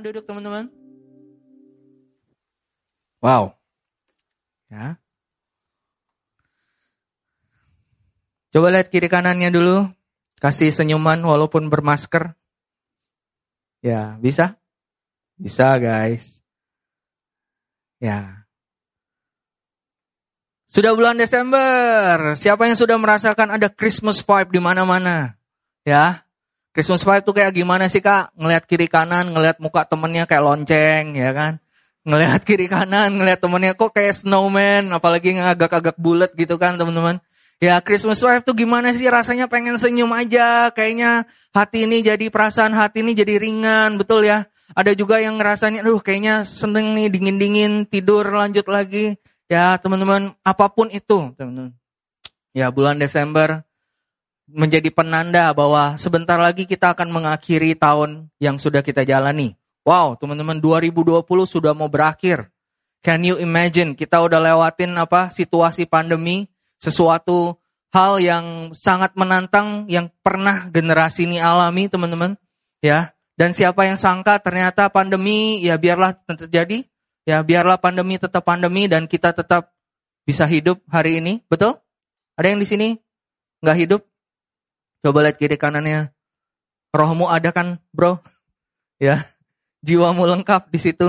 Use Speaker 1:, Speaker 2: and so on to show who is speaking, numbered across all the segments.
Speaker 1: Duduk teman-teman. Wow. Ya. Coba lihat kiri kanannya dulu. Kasih senyuman walaupun bermasker. Ya, bisa? Bisa guys. Ya. Sudah bulan Desember. Siapa yang sudah merasakan ada Christmas vibe di mana-mana? Ya. Christmas vibe tuh kayak gimana sih kak? Ngelihat kiri kanan, ngelihat muka temennya kayak lonceng, ya kan? Ngelihat kiri kanan, ngelihat temennya kok kayak snowman, apalagi ngagak-agak bulat gitu kan teman-teman. Ya Christmas vibe tuh gimana sih rasanya pengen senyum aja, kayaknya hati ini jadi perasaan hati ini jadi ringan, betul ya? Ada juga yang ngerasanya, aduh kayaknya seneng nih dingin-dingin, tidur lanjut lagi. Ya teman-teman, apa pun itu, teman-teman. Ya bulan Desember, menjadi penanda bahwa sebentar lagi kita akan mengakhiri tahun yang sudah kita jalani. Wow, teman-teman 2020 sudah mau berakhir. Can you imagine kita udah lewatin apa situasi pandemi, sesuatu hal yang sangat menantang yang pernah generasi ini alami, teman-teman. Ya, dan siapa yang sangka ternyata pandemi ya biarlah terjadi, ya biarlah pandemi tetap pandemi dan kita tetap bisa hidup hari ini, betul? Ada yang di sini nggak hidup? Coba lihat kiri kanannya. Rohmu ada kan, bro? Ya, jiwamu lengkap di situ.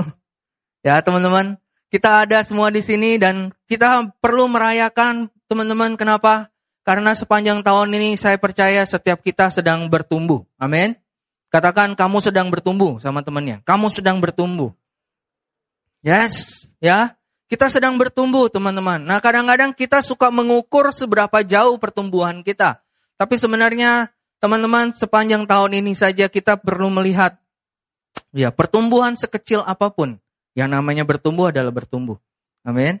Speaker 1: Ya, teman-teman, kita ada semua di sini dan kita perlu merayakan, teman-teman. Kenapa? Karena sepanjang tahun ini saya percaya setiap kita sedang bertumbuh. Amin. Katakan kamu sedang bertumbuh sama temannya. Kamu sedang bertumbuh. Yes, ya. Kita sedang bertumbuh, teman-teman. Nah, kadang-kadang kita suka mengukur seberapa jauh pertumbuhan kita. Tapi sebenarnya teman-teman sepanjang tahun ini saja kita perlu melihat ya pertumbuhan sekecil apa pun. Yang namanya bertumbuh adalah bertumbuh. Amin.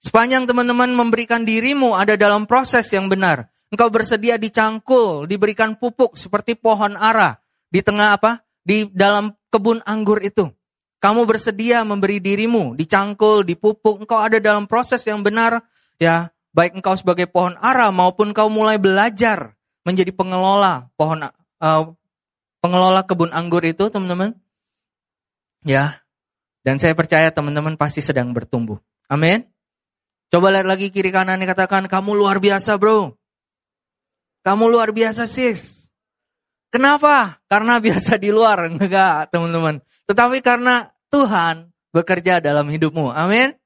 Speaker 1: Sepanjang teman-teman memberikan dirimu ada dalam proses yang benar. Engkau bersedia dicangkul, diberikan pupuk seperti pohon ara di tengah apa? Di dalam kebun anggur itu. Kamu bersedia memberi dirimu, dicangkul, dipupuk. Engkau ada dalam proses yang benar. Ya, baik engkau sebagai pohon ara maupun kau mulai belajar menjadi pengelola pohon uh, pengelola kebun anggur itu, teman-teman. Ya. Dan saya percaya teman-teman pasti sedang bertumbuh. Amin. Coba lihat lagi kiri kanan katakan, kamu luar biasa bro. Kamu luar biasa sis. Kenapa? Karena biasa di luar. Enggak teman-teman. Tetapi karena Tuhan bekerja dalam hidupmu. Amin.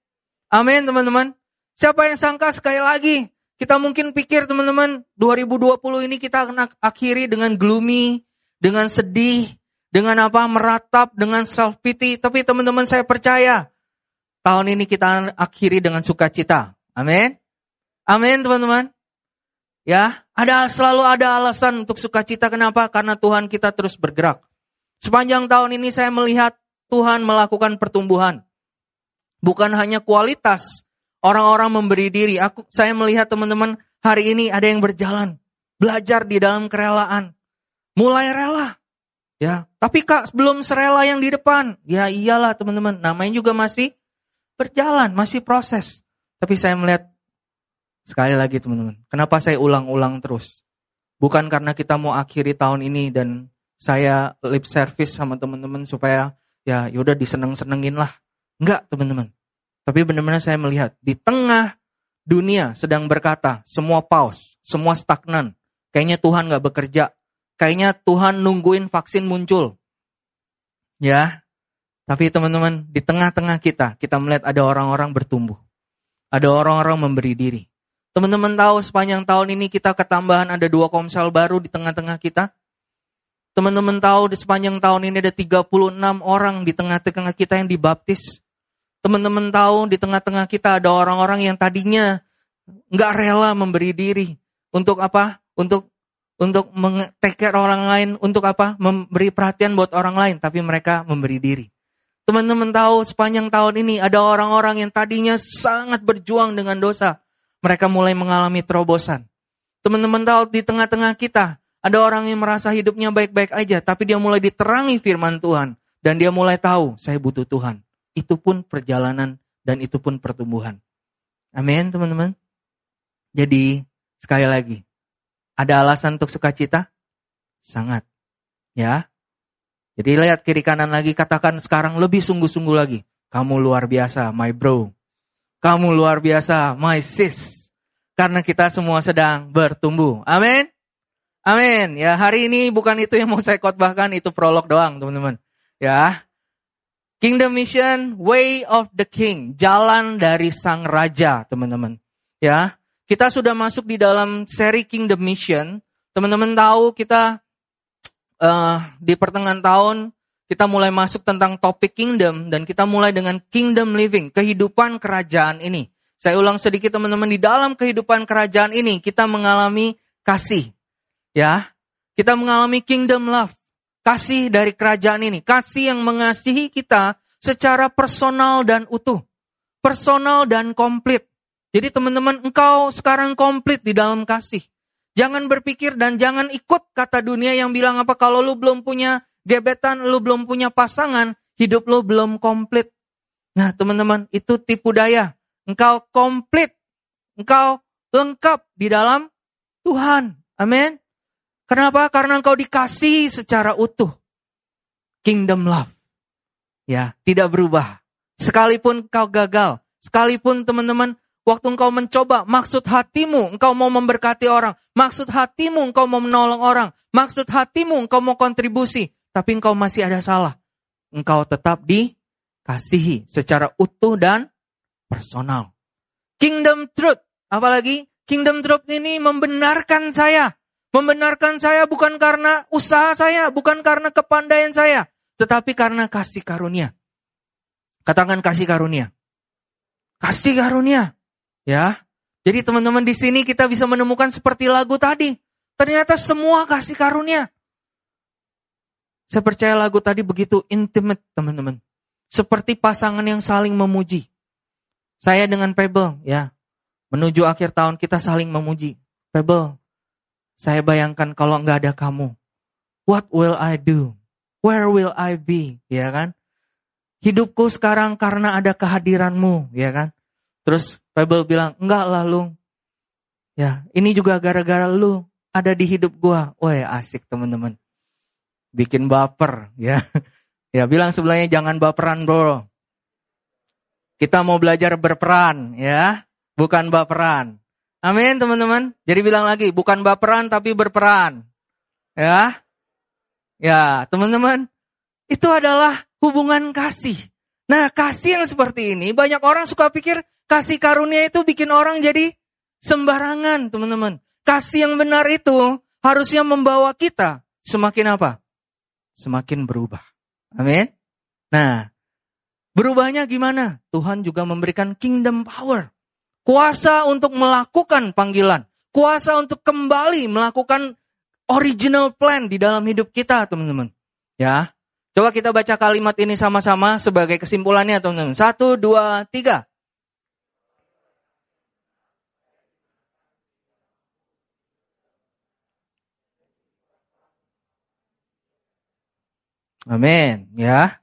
Speaker 1: Amin teman-teman. Siapa yang sangka sekali lagi kita mungkin pikir teman-teman 2020 ini kita akan akhiri dengan gloomy, dengan sedih, dengan apa meratap, dengan self pity. Tapi teman-teman saya percaya tahun ini kita akhiri dengan sukacita. Amin. Amin teman-teman. Ya, ada selalu ada alasan untuk sukacita. Kenapa? Karena Tuhan kita terus bergerak. Sepanjang tahun ini saya melihat Tuhan melakukan pertumbuhan. Bukan hanya kualitas, Orang-orang memberi diri. Aku saya melihat teman-teman hari ini ada yang berjalan, belajar di dalam kerelaan. Mulai rela. Ya, tapi Kak, belum serela yang di depan. Ya iyalah teman-teman, namanya juga masih berjalan, masih proses. Tapi saya melihat sekali lagi teman-teman, kenapa saya ulang-ulang terus? Bukan karena kita mau akhiri tahun ini dan saya lip service sama teman-teman supaya ya yaudah diseneng-senengin lah. Enggak teman-teman. Tapi benar-benar saya melihat di tengah dunia sedang berkata, semua pause, semua stagnan. Kayaknya Tuhan gak bekerja. Kayaknya Tuhan nungguin vaksin muncul. Ya, tapi teman-teman, di tengah-tengah kita, kita melihat ada orang-orang bertumbuh. Ada orang-orang memberi diri. Teman-teman tahu sepanjang tahun ini kita ketambahan ada dua komsel baru di tengah-tengah kita. Teman-teman tahu di sepanjang tahun ini ada 36 orang di tengah-tengah kita yang dibaptis. Teman-teman tahu di tengah-tengah kita ada orang-orang yang tadinya nggak rela memberi diri untuk apa? Untuk untuk meng orang lain, untuk apa? Memberi perhatian buat orang lain, tapi mereka memberi diri. Teman-teman tahu sepanjang tahun ini ada orang-orang yang tadinya sangat berjuang dengan dosa. Mereka mulai mengalami terobosan. Teman-teman tahu di tengah-tengah kita ada orang yang merasa hidupnya baik-baik aja, tapi dia mulai diterangi firman Tuhan. Dan dia mulai tahu, saya butuh Tuhan itu pun perjalanan dan itu pun pertumbuhan. Amin, teman-teman. Jadi, sekali lagi, ada alasan untuk sukacita? Sangat. Ya. Jadi lihat kiri kanan lagi, katakan sekarang lebih sungguh-sungguh lagi. Kamu luar biasa, my bro. Kamu luar biasa, my sis. Karena kita semua sedang bertumbuh. Amin. Amin. Ya, hari ini bukan itu yang mau saya khotbahkan, itu prolog doang, teman-teman. Ya. Kingdom Mission, Way of the King, jalan dari sang raja, teman-teman. Ya. Kita sudah masuk di dalam seri Kingdom Mission. Teman-teman tahu kita uh, di pertengahan tahun kita mulai masuk tentang topik kingdom dan kita mulai dengan kingdom living, kehidupan kerajaan ini. Saya ulang sedikit teman-teman, di dalam kehidupan kerajaan ini kita mengalami kasih. Ya, kita mengalami kingdom love. Kasih dari kerajaan ini, kasih yang mengasihi kita secara personal dan utuh. Personal dan komplit. Jadi teman-teman, engkau sekarang komplit di dalam kasih. Jangan berpikir dan jangan ikut kata dunia yang bilang apa kalau lu belum punya gebetan, lu belum punya pasangan, hidup lu belum komplit. Nah teman-teman itu tipu daya. Engkau komplit. Engkau lengkap di dalam Tuhan. Amin. Kenapa? Karena engkau dikasih secara utuh. Kingdom love. Ya, tidak berubah. Sekalipun kau gagal, sekalipun teman-teman Waktu engkau mencoba, maksud hatimu engkau mau memberkati orang. Maksud hatimu engkau mau menolong orang. Maksud hatimu engkau mau kontribusi. Tapi engkau masih ada salah. Engkau tetap dikasihi secara utuh dan personal. Kingdom truth. Apalagi kingdom truth ini membenarkan saya. Membenarkan saya bukan karena usaha saya, bukan karena kepandaian saya. Tetapi karena kasih karunia. Katakan kasih karunia. Kasih karunia. Ya. Jadi teman-teman di sini kita bisa menemukan seperti lagu tadi. Ternyata semua kasih karunia. Saya percaya lagu tadi begitu intimate teman-teman. Seperti pasangan yang saling memuji. Saya dengan Pebble ya. Menuju akhir tahun kita saling memuji. Pebble, saya bayangkan kalau nggak ada kamu. What will I do? Where will I be? Ya kan? Hidupku sekarang karena ada kehadiranmu, ya kan? Terus Bible bilang, enggak lah lu. Ya, ini juga gara-gara lu ada di hidup gua. Wah, asik teman-teman. Bikin baper, ya. Ya, bilang sebelahnya jangan baperan, bro. Kita mau belajar berperan, ya. Bukan baperan. Amin, teman-teman. Jadi bilang lagi, bukan baperan tapi berperan. Ya. Ya, teman-teman. Itu adalah hubungan kasih. Nah, kasih yang seperti ini, banyak orang suka pikir, Kasih karunia itu bikin orang jadi sembarangan, teman-teman. Kasih yang benar itu harusnya membawa kita semakin apa? Semakin berubah. Amin. Nah, berubahnya gimana? Tuhan juga memberikan kingdom power. Kuasa untuk melakukan panggilan. Kuasa untuk kembali melakukan original plan di dalam hidup kita, teman-teman. Ya, Coba kita baca kalimat ini sama-sama sebagai kesimpulannya, teman-teman. Satu, dua, tiga. Amin, ya.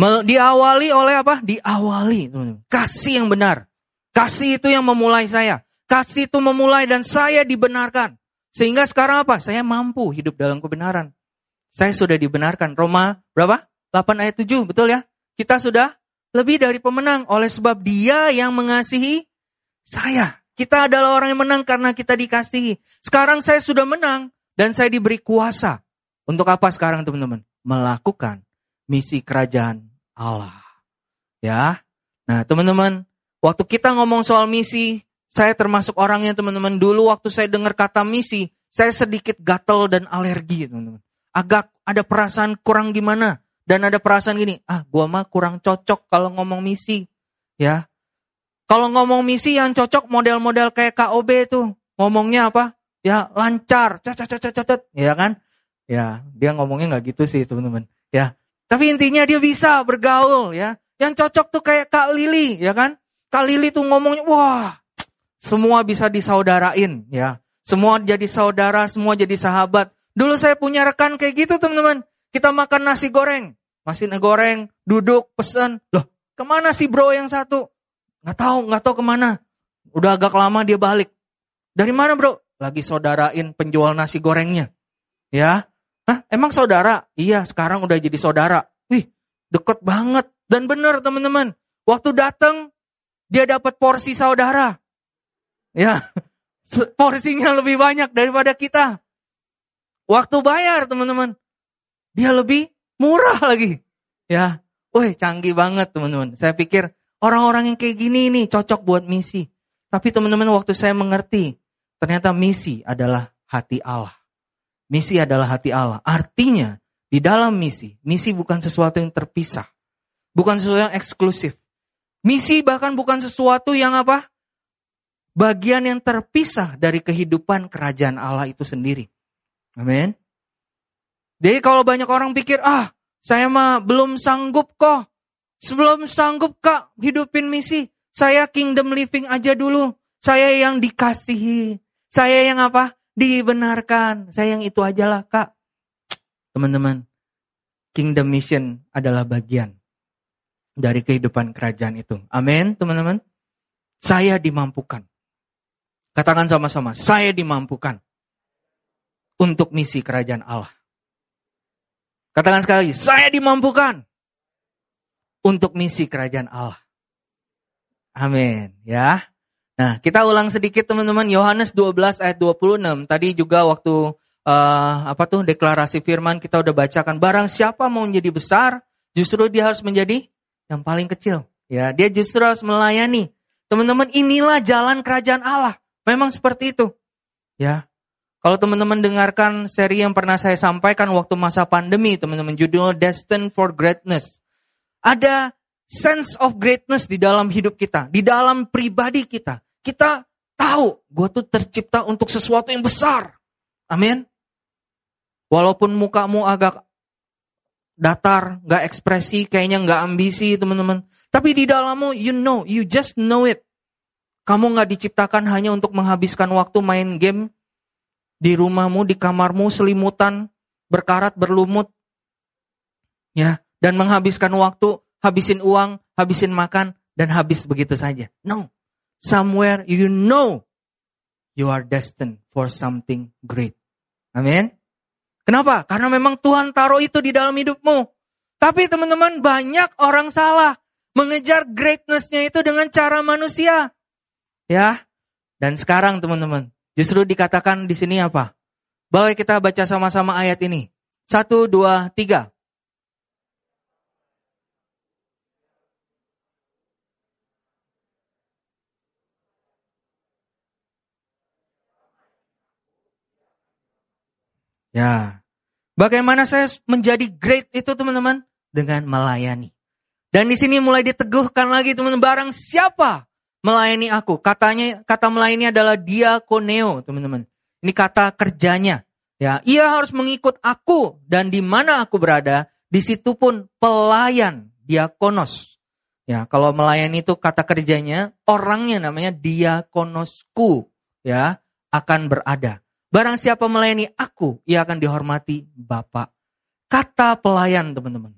Speaker 1: Diawali oleh apa? Diawali, Kasih yang benar. Kasih itu yang memulai saya. Kasih itu memulai dan saya dibenarkan. Sehingga sekarang apa? Saya mampu hidup dalam kebenaran. Saya sudah dibenarkan. Roma berapa? 8 ayat 7, betul ya? Kita sudah lebih dari pemenang oleh sebab dia yang mengasihi saya. Kita adalah orang yang menang karena kita dikasihi. Sekarang saya sudah menang dan saya diberi kuasa untuk apa sekarang teman-teman? Melakukan misi kerajaan Allah. Ya. Nah, teman-teman, waktu kita ngomong soal misi, saya termasuk orang yang teman-teman dulu waktu saya dengar kata misi, saya sedikit gatel dan alergi, teman-teman. Agak ada perasaan kurang gimana dan ada perasaan gini, ah, gua mah kurang cocok kalau ngomong misi. Ya. Kalau ngomong misi yang cocok model-model kayak KOB itu, ngomongnya apa? Ya, lancar, cacat cacat cacat, ya kan? Ya, dia ngomongnya nggak gitu sih teman-teman. Ya, tapi intinya dia bisa bergaul ya. Yang cocok tuh kayak Kak Lili, ya kan? Kak Lili tuh ngomongnya, wah, semua bisa disaudarain ya. Semua jadi saudara, semua jadi sahabat. Dulu saya punya rekan kayak gitu teman-teman. Kita makan nasi goreng. Nasi goreng, duduk, pesan. Loh, ke mana sih bro yang satu? Nggak tahu, nggak tahu ke mana. Udah agak lama dia balik. Dari mana bro? Lagi saudarain penjual nasi gorengnya. Ya, Hah, emang saudara? Iya, sekarang udah jadi saudara. Wih, deket banget. Dan benar teman-teman, waktu datang dia dapat porsi saudara. Ya, porsinya lebih banyak daripada kita. Waktu bayar teman-teman, dia lebih murah lagi. Ya, wih canggih banget teman-teman. Saya pikir orang-orang yang kayak gini ini cocok buat misi. Tapi teman-teman waktu saya mengerti, ternyata misi adalah hati Allah. Misi adalah hati Allah. Artinya, di dalam misi, misi bukan sesuatu yang terpisah. Bukan sesuatu yang eksklusif. Misi bahkan bukan sesuatu yang apa? Bagian yang terpisah dari kehidupan kerajaan Allah itu sendiri. Amin. Jadi kalau banyak orang pikir, ah saya mah belum sanggup kok. Sebelum sanggup kak hidupin misi. Saya kingdom living aja dulu. Saya yang dikasihi. Saya yang apa? Dibenarkan. Saya yang itu aja lah kak. Teman-teman, kingdom mission adalah bagian dari kehidupan kerajaan itu. Amin, teman-teman. Saya dimampukan. Katakan sama-sama, saya dimampukan untuk misi kerajaan Allah. Katakan sekali lagi, saya dimampukan untuk misi kerajaan Allah. Amin, ya. Nah, kita ulang sedikit teman-teman Yohanes 12 ayat 26. Tadi juga waktu uh, apa tuh deklarasi firman kita udah bacakan barang siapa mau menjadi besar, justru dia harus menjadi yang paling kecil. Ya, dia justru harus melayani. Teman-teman, inilah jalan kerajaan Allah. Memang seperti itu. Ya. Kalau teman-teman dengarkan seri yang pernah saya sampaikan waktu masa pandemi, teman-teman judulnya Destined for Greatness. Ada sense of greatness di dalam hidup kita, di dalam pribadi kita. Kita tahu gue tuh tercipta untuk sesuatu yang besar. Amin. Walaupun mukamu agak datar, gak ekspresi, kayaknya gak ambisi teman-teman. Tapi di dalammu you know, you just know it. Kamu gak diciptakan hanya untuk menghabiskan waktu main game di rumahmu, di kamarmu, selimutan, berkarat, berlumut. Ya, dan menghabiskan waktu, habisin uang, habisin makan, dan habis begitu saja. No. Somewhere you know you are destined for something great. Amin. Kenapa? Karena memang Tuhan taruh itu di dalam hidupmu. Tapi teman-teman banyak orang salah mengejar greatnessnya itu dengan cara manusia. Ya. Dan sekarang teman-teman, justru dikatakan di sini apa? Boleh kita baca sama-sama ayat ini. Satu, dua, tiga. Ya. Bagaimana saya menjadi great itu teman-teman? Dengan melayani. Dan di sini mulai diteguhkan lagi teman-teman. Barang siapa melayani aku? Katanya kata melayani adalah diakoneo teman-teman. Ini kata kerjanya. Ya, ia harus mengikut aku dan di mana aku berada, di situ pun pelayan diakonos. Ya, kalau melayani itu kata kerjanya, orangnya namanya diakonosku, ya, akan berada. Barang siapa melayani aku, ia akan dihormati Bapak. Kata pelayan teman-teman.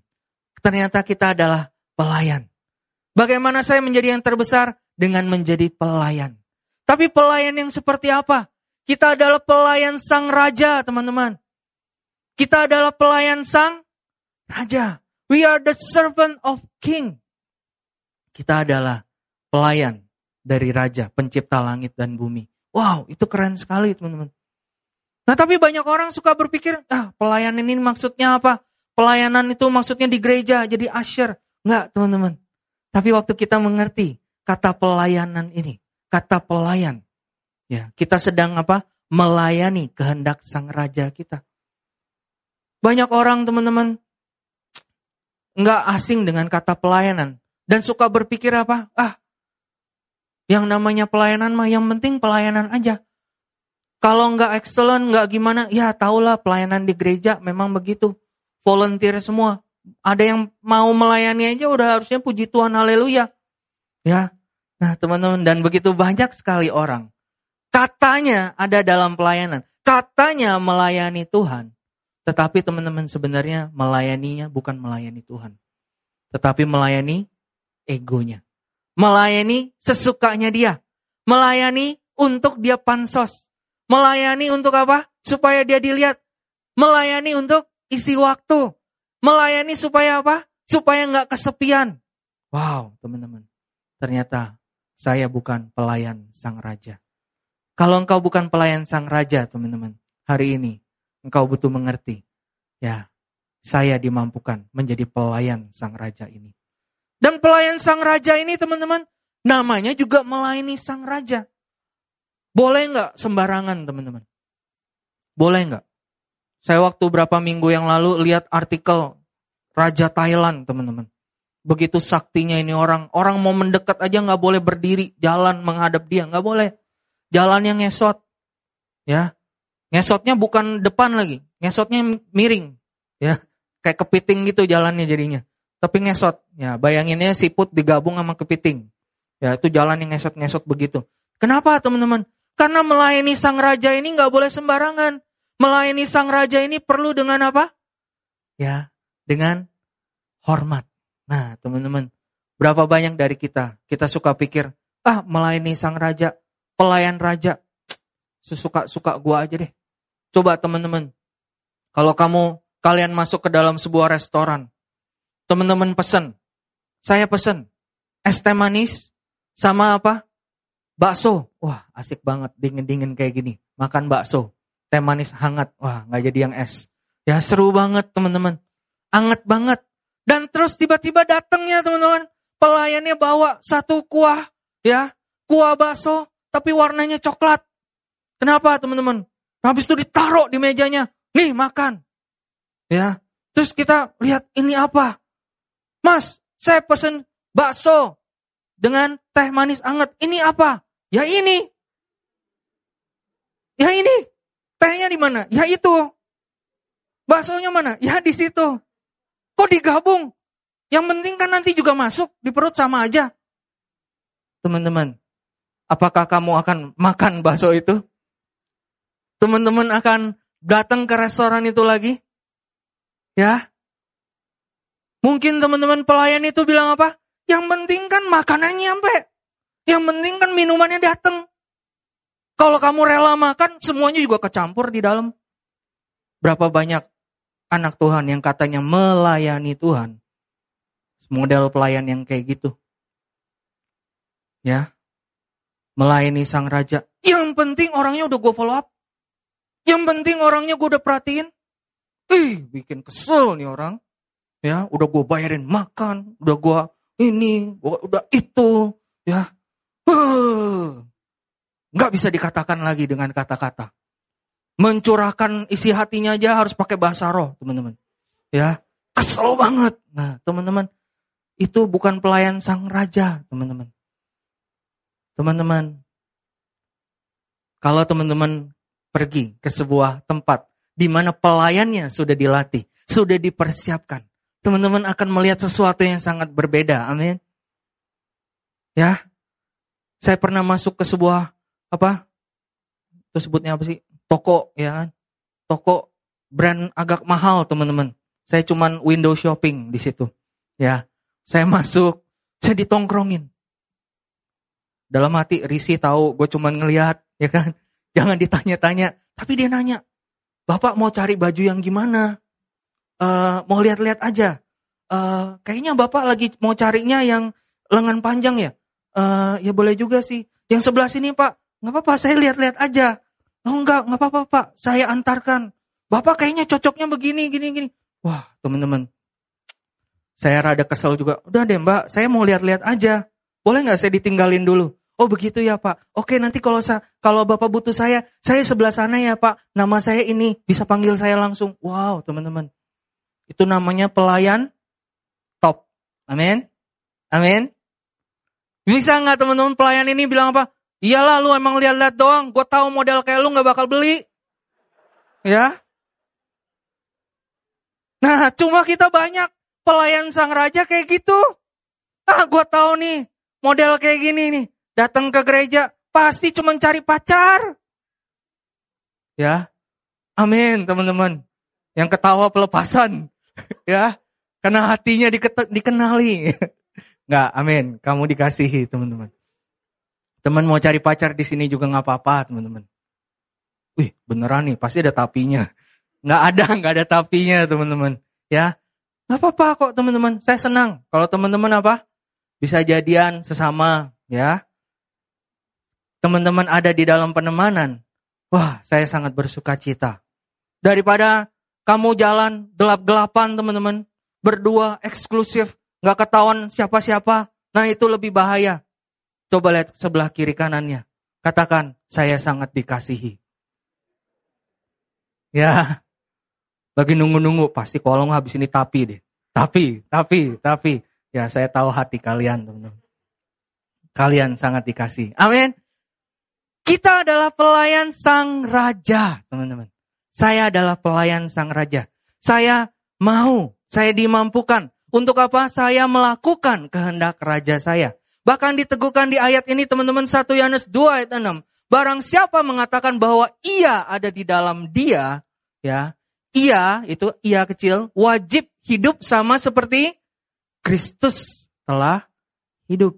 Speaker 1: Ternyata kita adalah pelayan. Bagaimana saya menjadi yang terbesar? Dengan menjadi pelayan. Tapi pelayan yang seperti apa? Kita adalah pelayan sang raja teman-teman. Kita adalah pelayan sang raja. We are the servant of king. Kita adalah pelayan dari raja, pencipta langit dan bumi. Wow, itu keren sekali teman-teman. Nah tapi banyak orang suka berpikir, ah pelayanan ini maksudnya apa? Pelayanan itu maksudnya di gereja jadi usher. Enggak teman-teman. Tapi waktu kita mengerti kata pelayanan ini, kata pelayan. ya Kita sedang apa? Melayani kehendak sang raja kita. Banyak orang teman-teman nggak asing dengan kata pelayanan. Dan suka berpikir apa? Ah, yang namanya pelayanan mah yang penting pelayanan aja. Kalau nggak excellent, nggak gimana, ya tahulah pelayanan di gereja memang begitu. Volunteer semua. Ada yang mau melayani aja udah harusnya puji Tuhan, haleluya. Ya, nah teman-teman, dan begitu banyak sekali orang. Katanya ada dalam pelayanan. Katanya melayani Tuhan. Tetapi teman-teman sebenarnya melayaninya bukan melayani Tuhan. Tetapi melayani egonya. Melayani sesukanya dia. Melayani untuk dia pansos Melayani untuk apa? Supaya dia dilihat. Melayani untuk isi waktu. Melayani supaya apa? Supaya nggak kesepian. Wow, teman-teman. Ternyata saya bukan pelayan sang raja. Kalau engkau bukan pelayan sang raja, teman-teman, hari ini engkau butuh mengerti. Ya, saya dimampukan menjadi pelayan sang raja ini. Dan pelayan sang raja ini, teman-teman, namanya juga melayani sang raja. Boleh nggak sembarangan, teman-teman? Boleh nggak? Saya waktu berapa minggu yang lalu lihat artikel Raja Thailand, teman-teman. Begitu saktinya ini orang, orang mau mendekat aja nggak boleh berdiri, jalan menghadap dia, nggak boleh. Jalan yang ngesot, ya. Ngesotnya bukan depan lagi, ngesotnya miring, ya. Kayak kepiting gitu jalannya jadinya. Tapi ngesot, ya. Bayanginnya siput digabung sama kepiting. Ya, itu jalan yang ngesot-ngesot begitu. Kenapa teman-teman? Karena melayani sang raja ini nggak boleh sembarangan. Melayani sang raja ini perlu dengan apa? Ya, dengan hormat. Nah, teman-teman, berapa banyak dari kita, kita suka pikir, ah melayani sang raja, pelayan raja, sesuka-suka gua aja deh. Coba teman-teman, kalau kamu, kalian masuk ke dalam sebuah restoran, teman-teman pesen, saya pesen, es teh manis, sama apa? Bakso. Wah, asik banget dingin-dingin kayak gini. Makan bakso. Teh manis hangat. Wah, nggak jadi yang es. Ya seru banget teman-teman. Anget banget. Dan terus tiba-tiba datangnya teman-teman. Pelayannya bawa satu kuah. Ya, kuah bakso. Tapi warnanya coklat. Kenapa teman-teman? Habis itu ditaruh di mejanya. Nih makan. Ya, terus kita lihat ini apa? Mas, saya pesen bakso dengan teh manis anget. Ini apa? Ya ini. Ya ini. Tehnya di mana? Ya itu. Baksonya mana? Ya di situ. Kok digabung? Yang penting kan nanti juga masuk di perut sama aja. Teman-teman, apakah kamu akan makan bakso itu? Teman-teman akan datang ke restoran itu lagi? Ya. Mungkin teman-teman pelayan itu bilang apa? Yang penting kan makanannya nyampe. Yang penting kan minumannya datang. Kalau kamu rela makan, semuanya juga kecampur di dalam. Berapa banyak anak Tuhan yang katanya melayani Tuhan. Model pelayan yang kayak gitu. Ya. Melayani sang raja. Yang penting orangnya udah gue follow up. Yang penting orangnya gue udah perhatiin. Ih, bikin kesel nih orang. Ya, udah gue bayarin makan, udah gue ini, gue udah itu, ya. Nggak bisa dikatakan lagi dengan kata-kata. Mencurahkan isi hatinya aja harus pakai bahasa roh, teman-teman. Ya, kesel banget. Nah, teman-teman, itu bukan pelayan sang raja, teman-teman. Teman-teman, kalau teman-teman pergi ke sebuah tempat di mana pelayannya sudah dilatih, sudah dipersiapkan, teman-teman akan melihat sesuatu yang sangat berbeda. Amin. Ya, saya pernah masuk ke sebuah apa? Itu sebutnya apa sih? Toko ya kan. Toko brand agak mahal, teman-teman. Saya cuman window shopping di situ. Ya. Saya masuk, saya ditongkrongin. Dalam hati risi tahu gue cuman ngelihat, ya kan? Jangan ditanya-tanya, tapi dia nanya, "Bapak mau cari baju yang gimana?" Uh, mau lihat-lihat aja. Uh, kayaknya Bapak lagi mau carinya yang lengan panjang ya? Uh, ya boleh juga sih. Yang sebelah sini pak, nggak apa-apa saya lihat-lihat aja. Oh enggak, nggak apa-apa pak, saya antarkan. Bapak kayaknya cocoknya begini, gini, gini. Wah teman-teman, saya rada kesel juga. Udah deh mbak, saya mau lihat-lihat aja. Boleh nggak saya ditinggalin dulu? Oh begitu ya pak. Oke nanti kalau sa kalau bapak butuh saya, saya sebelah sana ya pak. Nama saya ini bisa panggil saya langsung. Wow teman-teman, itu namanya pelayan top. Amin. Amin. Bisa nggak teman-teman pelayan ini bilang apa? Iyalah lu emang lihat-lihat doang, gue tahu model kayak lu nggak bakal beli. Ya. Nah, cuma kita banyak pelayan sang raja kayak gitu. Ah, gue tahu nih, model kayak gini nih. Datang ke gereja, pasti cuma cari pacar. Ya. Amin, teman-teman. Yang ketawa pelepasan. ya. Karena hatinya dikenali. Nggak, amin. Kamu dikasihi, teman-teman. Teman mau cari pacar di sini juga nggak apa-apa, teman-teman. Wih, beneran nih, pasti ada tapinya. Nggak ada, nggak ada tapinya teman-teman. Ya, nggak apa-apa kok teman-teman. Saya senang kalau teman-teman apa bisa jadian sesama, ya. Teman-teman ada di dalam penemanan. Wah, saya sangat bersuka cita. Daripada kamu jalan gelap-gelapan teman-teman, berdua eksklusif, nggak ketahuan siapa-siapa. Nah itu lebih bahaya. Coba lihat sebelah kiri kanannya. Katakan, saya sangat dikasihi. Ya, lagi nunggu-nunggu, pasti kolong habis ini tapi deh. Tapi, tapi, tapi. Ya, saya tahu hati kalian, teman-teman. Kalian sangat dikasih. Amin. Kita adalah pelayan sang raja, teman-teman. Saya adalah pelayan sang raja. Saya mau, saya dimampukan. Untuk apa? Saya melakukan kehendak raja saya. Bahkan diteguhkan di ayat ini teman-teman 1 Yohanes 2 ayat 6. Barang siapa mengatakan bahwa ia ada di dalam dia, ya, ia itu ia kecil wajib hidup sama seperti Kristus telah hidup.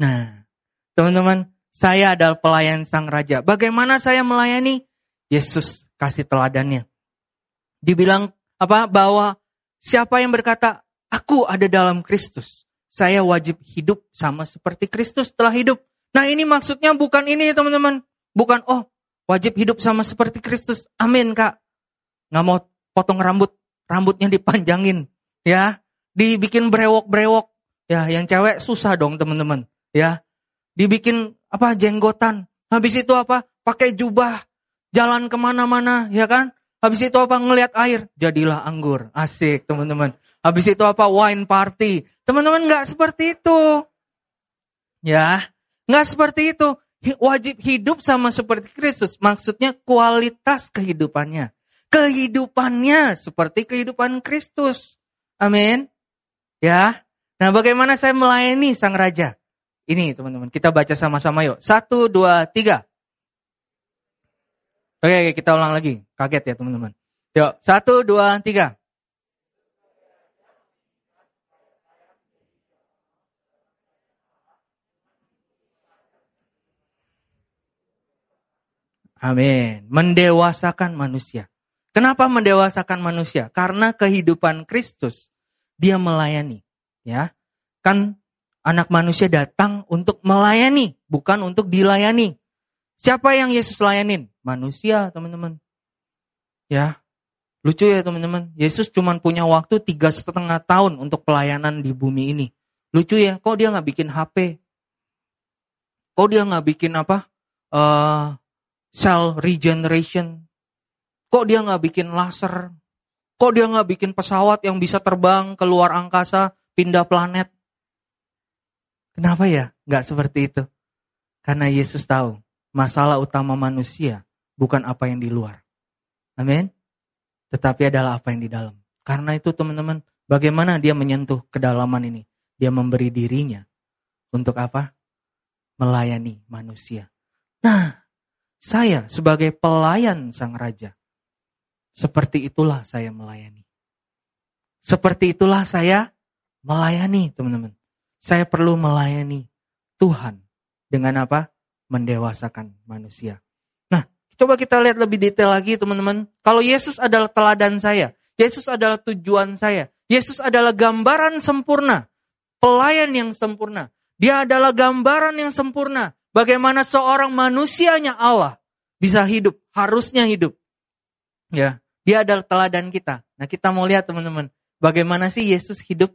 Speaker 1: Nah, teman-teman, saya adalah pelayan sang raja. Bagaimana saya melayani? Yesus kasih teladannya. Dibilang apa? Bahwa siapa yang berkata, aku ada dalam Kristus. Saya wajib hidup sama seperti Kristus telah hidup. Nah ini maksudnya bukan ini teman-teman. Bukan, oh wajib hidup sama seperti Kristus. Amin kak. Nggak mau potong rambut, rambutnya dipanjangin, ya, dibikin brewok-brewok, ya, yang cewek susah dong teman-teman, ya, dibikin apa jenggotan, habis itu apa, pakai jubah, jalan ke mana-mana, ya kan, habis itu apa? Ngelihat air, jadilah anggur, asik teman-teman, habis itu apa wine party, teman-teman nggak seperti itu, ya, nggak seperti itu, wajib hidup sama seperti Kristus, maksudnya kualitas kehidupannya kehidupannya seperti kehidupan Kristus. Amin. Ya. Nah, bagaimana saya melayani sang raja? Ini teman-teman, kita baca sama-sama yuk. Satu, dua, tiga. Oke, kita ulang lagi. Kaget ya teman-teman. Yuk, satu, dua, tiga. Amin. Mendewasakan manusia. Kenapa mendewasakan manusia? Karena kehidupan Kristus dia melayani, ya. Kan anak manusia datang untuk melayani, bukan untuk dilayani. Siapa yang Yesus layanin? Manusia, teman-teman. Ya, lucu ya teman-teman. Yesus cuma punya waktu tiga setengah tahun untuk pelayanan di bumi ini. Lucu ya, kok dia nggak bikin HP? Kok dia nggak bikin apa? Uh, cell regeneration Kok dia nggak bikin laser? Kok dia nggak bikin pesawat yang bisa terbang keluar angkasa, pindah planet? Kenapa ya nggak seperti itu? Karena Yesus tahu masalah utama manusia bukan apa yang di luar. Amin. Tetapi adalah apa yang di dalam. Karena itu teman-teman, bagaimana dia menyentuh kedalaman ini? Dia memberi dirinya untuk apa? Melayani manusia. Nah, saya sebagai pelayan sang raja, seperti itulah saya melayani. Seperti itulah saya melayani, teman-teman. Saya perlu melayani Tuhan dengan apa? Mendewasakan manusia. Nah, coba kita lihat lebih detail lagi, teman-teman. Kalau Yesus adalah teladan saya, Yesus adalah tujuan saya, Yesus adalah gambaran sempurna, pelayan yang sempurna. Dia adalah gambaran yang sempurna. Bagaimana seorang manusianya Allah bisa hidup, harusnya hidup. Ya, dia adalah teladan kita. Nah kita mau lihat teman-teman, bagaimana sih Yesus hidup?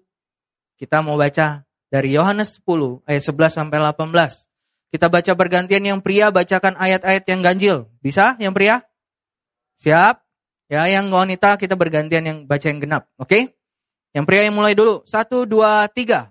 Speaker 1: Kita mau baca dari Yohanes 10 ayat 11 sampai 18. Kita baca bergantian yang pria bacakan ayat-ayat yang ganjil. Bisa yang pria? Siap? Ya, yang wanita kita bergantian yang baca yang genap. Oke? Okay? Yang pria yang mulai dulu. Satu, dua, tiga.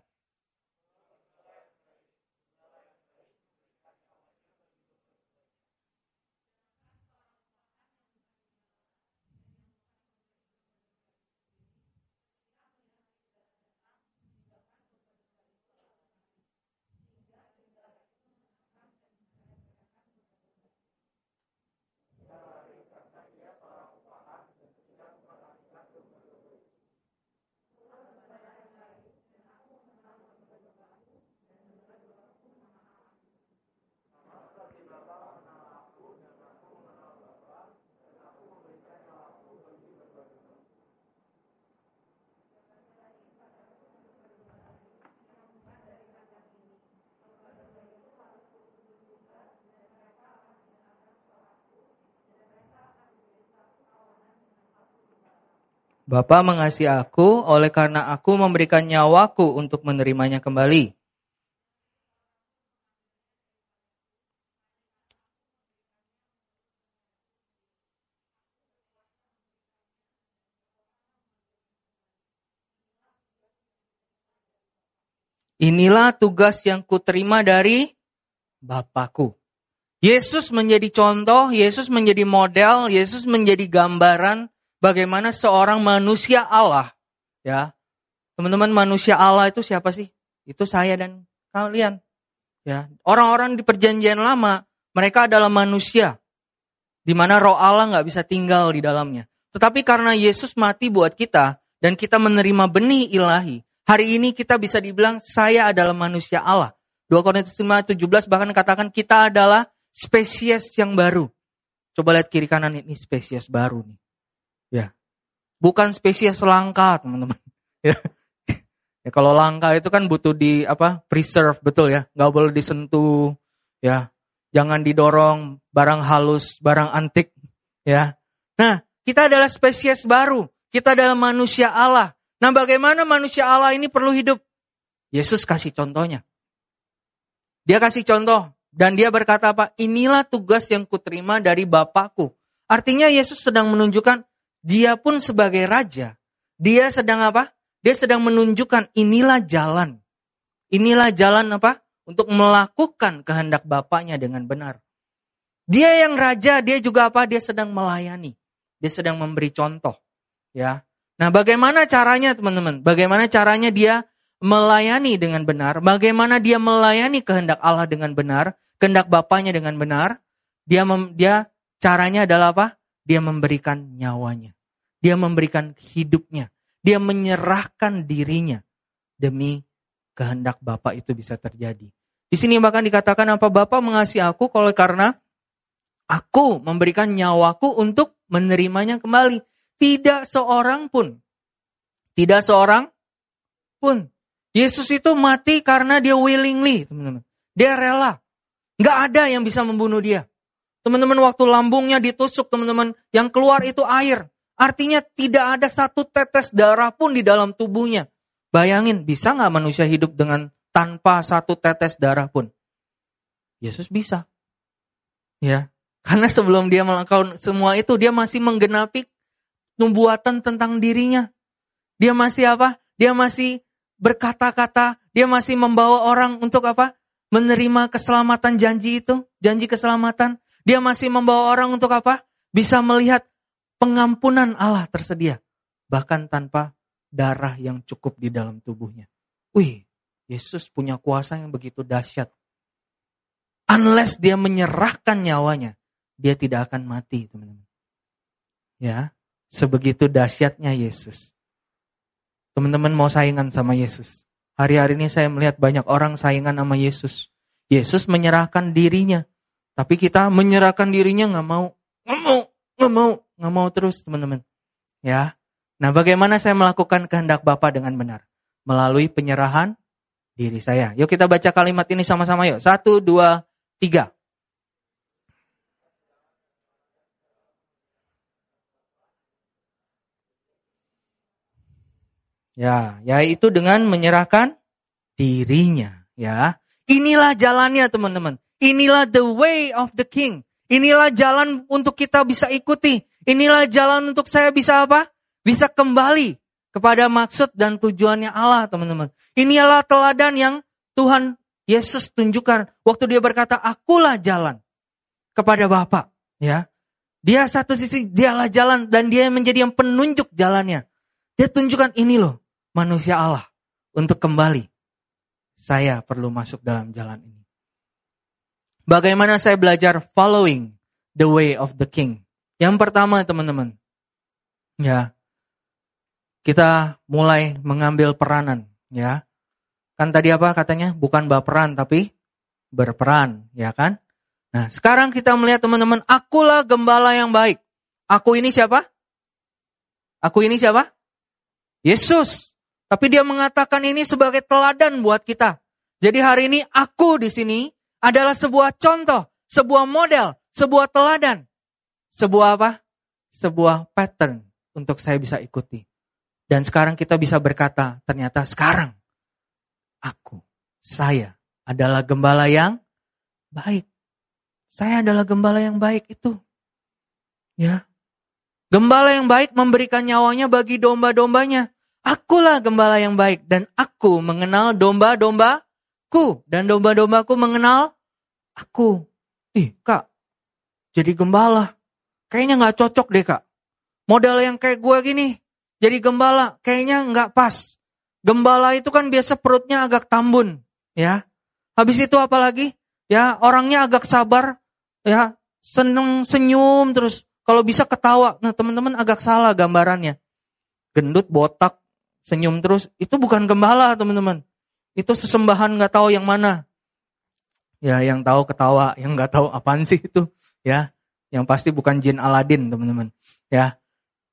Speaker 1: Bapa mengasihi aku oleh karena aku memberikan nyawaku untuk menerimanya kembali. Inilah tugas yang kuterima dari Bapakku. Yesus menjadi contoh, Yesus menjadi model, Yesus menjadi gambaran bagaimana seorang manusia Allah. Ya, teman-teman manusia Allah itu siapa sih? Itu saya dan kalian. Ya, orang-orang di perjanjian lama mereka adalah manusia, di mana roh Allah nggak bisa tinggal di dalamnya. Tetapi karena Yesus mati buat kita dan kita menerima benih ilahi, Hari ini kita bisa dibilang saya adalah manusia Allah. 2 Korintus 5 17 bahkan katakan kita adalah spesies yang baru. Coba lihat kiri kanan ini spesies baru nih. Ya. Bukan spesies langka, teman-teman. Ya. ya kalau langka itu kan butuh di apa? preserve betul ya. Gak boleh disentuh ya. Jangan didorong barang halus, barang antik ya. Nah, kita adalah spesies baru. Kita adalah manusia Allah. Nah bagaimana manusia Allah ini perlu hidup? Yesus kasih contohnya. Dia kasih contoh dan dia berkata apa? Inilah tugas yang kuterima dari Bapakku. Artinya Yesus sedang menunjukkan dia pun sebagai raja. Dia sedang apa? Dia sedang menunjukkan inilah jalan. Inilah jalan apa? Untuk melakukan kehendak Bapaknya dengan benar. Dia yang raja, dia juga apa? Dia sedang melayani. Dia sedang memberi contoh. Ya, Nah, bagaimana caranya teman-teman? Bagaimana caranya dia melayani dengan benar? Bagaimana dia melayani kehendak Allah dengan benar? Kehendak Bapaknya dengan benar? Dia dia caranya adalah apa? Dia memberikan nyawanya. Dia memberikan hidupnya. Dia menyerahkan dirinya demi kehendak Bapak itu bisa terjadi. Di sini bahkan dikatakan apa Bapak mengasihi aku kalau karena aku memberikan nyawaku untuk menerimanya kembali. Tidak seorang pun. Tidak seorang pun. Yesus itu mati karena dia willingly, teman-teman. Dia rela. Nggak ada yang bisa membunuh dia. Teman-teman, waktu lambungnya ditusuk, teman-teman, yang keluar itu air. Artinya tidak ada satu tetes darah pun di dalam tubuhnya. Bayangin, bisa nggak manusia hidup dengan tanpa satu tetes darah pun? Yesus bisa. Ya, karena sebelum dia melakukan semua itu, dia masih menggenapi nubuatan tentang dirinya. Dia masih apa? Dia masih berkata-kata, dia masih membawa orang untuk apa? Menerima keselamatan janji itu, janji keselamatan. Dia masih membawa orang untuk apa? Bisa melihat pengampunan Allah tersedia. Bahkan tanpa darah yang cukup di dalam tubuhnya. Wih, Yesus punya kuasa yang begitu dahsyat. Unless dia menyerahkan nyawanya, dia tidak akan mati, teman-teman. Ya, Sebegitu dahsyatnya Yesus. Teman-teman mau saingan sama Yesus. Hari-hari ini saya melihat banyak orang saingan sama Yesus. Yesus menyerahkan dirinya. Tapi kita menyerahkan dirinya nggak mau. Nggak mau, nggak mau, nggak mau terus teman-teman. Ya. Nah bagaimana saya melakukan kehendak Bapa dengan benar? Melalui penyerahan diri saya. Yuk kita baca kalimat ini sama-sama yuk. Satu, dua, tiga. Ya, yaitu dengan menyerahkan dirinya, ya. Inilah jalannya, teman-teman. Inilah the way of the king. Inilah jalan untuk kita bisa ikuti. Inilah jalan untuk saya bisa apa? Bisa kembali kepada maksud dan tujuannya Allah, teman-teman. Inilah teladan yang Tuhan Yesus tunjukkan waktu dia berkata, "Akulah jalan kepada Bapa." Ya. Dia satu sisi dialah jalan dan dia menjadi yang penunjuk jalannya. Dia tunjukkan ini loh manusia Allah untuk kembali. Saya perlu masuk dalam jalan ini. Bagaimana saya belajar following the way of the king? Yang pertama teman-teman, ya kita mulai mengambil peranan, ya. Kan tadi apa katanya? Bukan baperan tapi berperan, ya kan? Nah, sekarang kita melihat teman-teman, akulah gembala yang baik. Aku ini siapa? Aku ini siapa? Yesus. Tapi dia mengatakan ini sebagai teladan buat kita. Jadi hari ini aku di sini adalah sebuah contoh, sebuah model, sebuah teladan. Sebuah apa? Sebuah pattern untuk saya bisa ikuti. Dan sekarang kita bisa berkata, ternyata sekarang aku, saya adalah gembala yang baik. Saya adalah gembala yang baik itu. Ya. Gembala yang baik memberikan nyawanya bagi domba-dombanya. Akulah gembala yang baik dan aku mengenal domba-dombaku dan domba-dombaku mengenal aku. Ih, Kak, jadi gembala. Kayaknya nggak cocok deh, Kak. Modal yang kayak gue gini, jadi gembala kayaknya nggak pas. Gembala itu kan biasa perutnya agak tambun, ya. Habis itu apalagi? Ya, orangnya agak sabar, ya, seneng senyum terus. Kalau bisa ketawa. Nah, teman-teman agak salah gambarannya. Gendut, botak, senyum terus. Itu bukan gembala, teman-teman. Itu sesembahan nggak tahu yang mana. Ya, yang tahu ketawa, yang nggak tahu apaan sih itu, ya. Yang pasti bukan jin Aladin, teman-teman. Ya,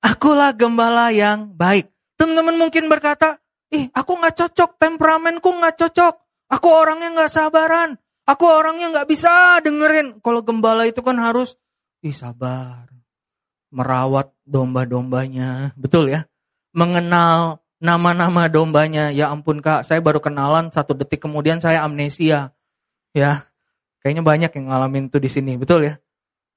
Speaker 1: Akulah gembala yang baik. Teman-teman mungkin berkata, ih aku gak cocok, temperamenku gak cocok. Aku orangnya gak sabaran. Aku orangnya gak bisa dengerin. Kalau gembala itu kan harus, ih sabar. Merawat domba-dombanya. Betul ya? Mengenal nama-nama dombanya. Ya ampun kak, saya baru kenalan satu detik kemudian saya amnesia. Ya, kayaknya banyak yang ngalamin tuh di sini, betul ya?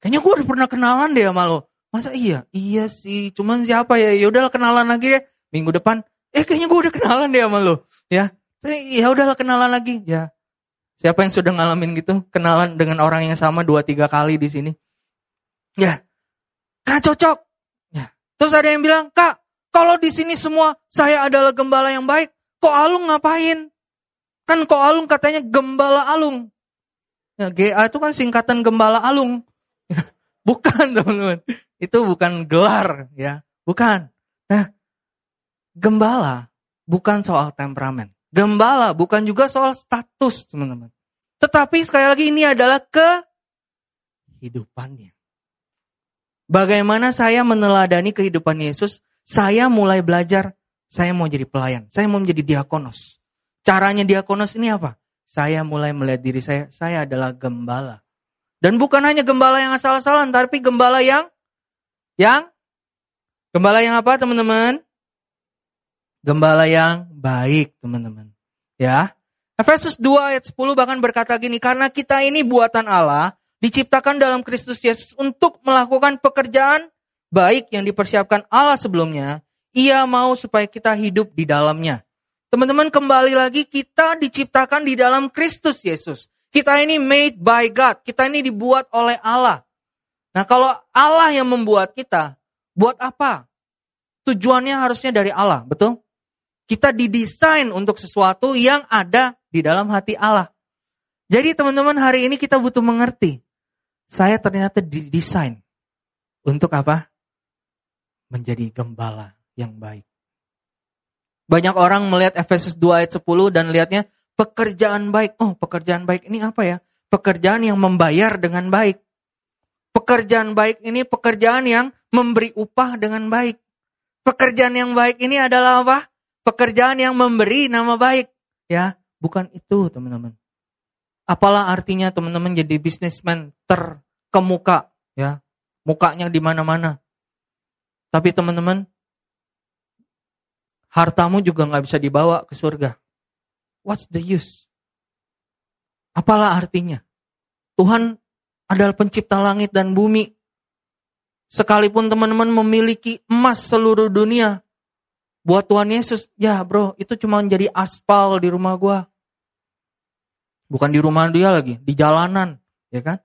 Speaker 1: Kayaknya gue udah pernah kenalan deh sama lo. Masa iya? Iya sih, cuman siapa ya? Ya udahlah kenalan lagi deh. Minggu depan, eh kayaknya gue udah kenalan deh sama lo. Ya, ya udahlah kenalan lagi. Ya, siapa yang sudah ngalamin gitu? Kenalan dengan orang yang sama dua tiga kali di sini. Ya, kak cocok. Ya, terus ada yang bilang, kak, kalau di sini semua saya adalah gembala yang baik, kok Alung ngapain? Kan kok Alung katanya gembala Alung. Ya, GA itu kan singkatan gembala Alung. Bukan teman-teman. Itu bukan gelar ya, bukan. Nah, gembala bukan soal temperamen. Gembala bukan juga soal status, teman-teman. Tetapi sekali lagi ini adalah kehidupannya. Bagaimana saya meneladani kehidupan Yesus? Saya mulai belajar, saya mau jadi pelayan, saya mau menjadi diakonos. Caranya diakonos ini apa? Saya mulai melihat diri saya, saya adalah gembala. Dan bukan hanya gembala yang asal-asalan, tapi gembala yang yang gembala yang apa teman-teman? Gembala yang baik teman-teman. Ya. Efesus 2 ayat 10 bahkan berkata gini, karena kita ini buatan Allah, diciptakan dalam Kristus Yesus untuk melakukan pekerjaan baik yang dipersiapkan Allah sebelumnya, ia mau supaya kita hidup di dalamnya. Teman-teman kembali lagi kita diciptakan di dalam Kristus Yesus. Kita ini made by God, kita ini dibuat oleh Allah. Nah kalau Allah yang membuat kita, buat apa? Tujuannya harusnya dari Allah, betul? Kita didesain untuk sesuatu yang ada di dalam hati Allah. Jadi teman-teman hari ini kita butuh mengerti. Saya ternyata didesain untuk apa? Menjadi gembala yang baik. Banyak orang melihat Efesus 2 ayat 10 dan lihatnya pekerjaan baik. Oh pekerjaan baik ini apa ya? Pekerjaan yang membayar dengan baik. Pekerjaan baik ini pekerjaan yang memberi upah dengan baik. Pekerjaan yang baik ini adalah apa? Pekerjaan yang memberi nama baik. Ya, bukan itu teman-teman. Apalah artinya teman-teman jadi bisnismen terkemuka, ya, mukanya di mana-mana. Tapi teman-teman, hartamu juga nggak bisa dibawa ke surga. What's the use? Apalah artinya? Tuhan adalah pencipta langit dan bumi. Sekalipun teman-teman memiliki emas seluruh dunia, buat Tuhan Yesus, ya bro, itu cuma jadi aspal di rumah gua. Bukan di rumah dia lagi, di jalanan, ya kan?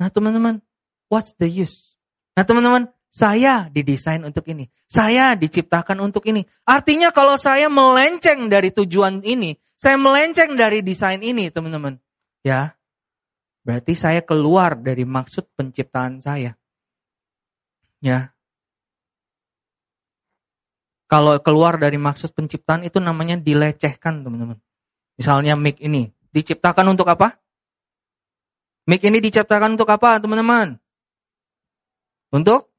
Speaker 1: Nah teman-teman, what's the use? Nah teman-teman, saya didesain untuk ini. Saya diciptakan untuk ini. Artinya kalau saya melenceng dari tujuan ini, saya melenceng dari desain ini, teman-teman. Ya, Berarti saya keluar dari maksud penciptaan saya. Ya. Kalau keluar dari maksud penciptaan itu namanya dilecehkan, teman-teman. Misalnya mic ini diciptakan untuk apa? Mic ini diciptakan untuk apa, teman-teman? Untuk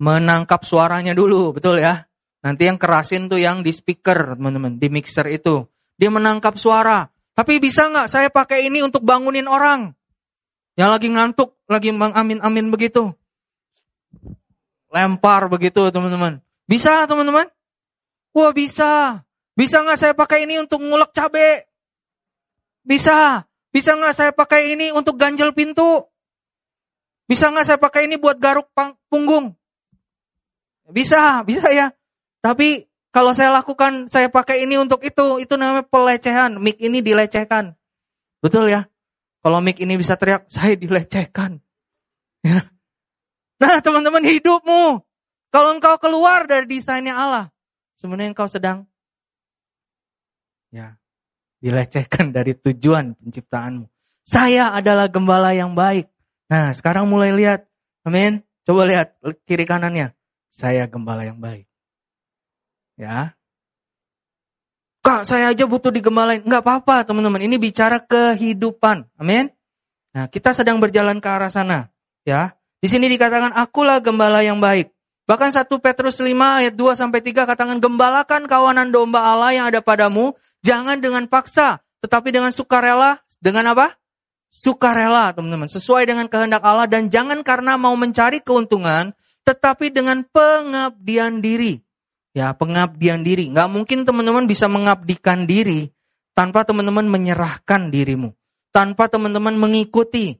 Speaker 1: menangkap suaranya dulu, betul ya? Nanti yang kerasin tuh yang di speaker, teman-teman, di mixer itu. Dia menangkap suara. Tapi bisa nggak saya pakai ini untuk bangunin orang yang lagi ngantuk, lagi mengamin-amin begitu. Lempar begitu teman-teman. Bisa teman-teman? Wah bisa. Bisa nggak saya pakai ini untuk ngulek cabe? Bisa. Bisa nggak saya pakai ini untuk ganjel pintu? Bisa nggak saya pakai ini buat garuk punggung? Bisa, bisa ya. Tapi kalau saya lakukan, saya pakai ini untuk itu, itu namanya pelecehan. Mik ini dilecehkan. Betul ya? Kalau mik ini bisa teriak, saya dilecehkan. Ya. Nah teman-teman hidupmu, kalau engkau keluar dari desainnya Allah, sebenarnya engkau sedang ya dilecehkan dari tujuan penciptaanmu. Saya adalah gembala yang baik. Nah sekarang mulai lihat, amin. Coba lihat kiri kanannya. Saya gembala yang baik. Ya. Kak, saya aja butuh digembalain. Enggak apa-apa, teman-teman. Ini bicara kehidupan. Amin. Nah, kita sedang berjalan ke arah sana. Ya. Di sini dikatakan, akulah gembala yang baik. Bahkan 1 Petrus 5 ayat 2 sampai 3 katakan gembalakan kawanan domba Allah yang ada padamu, jangan dengan paksa, tetapi dengan sukarela. Dengan apa? Sukarela, teman-teman. Sesuai dengan kehendak Allah dan jangan karena mau mencari keuntungan, tetapi dengan pengabdian diri. Ya, pengabdian diri. Nggak mungkin teman-teman bisa mengabdikan diri tanpa teman-teman menyerahkan dirimu. Tanpa teman-teman mengikuti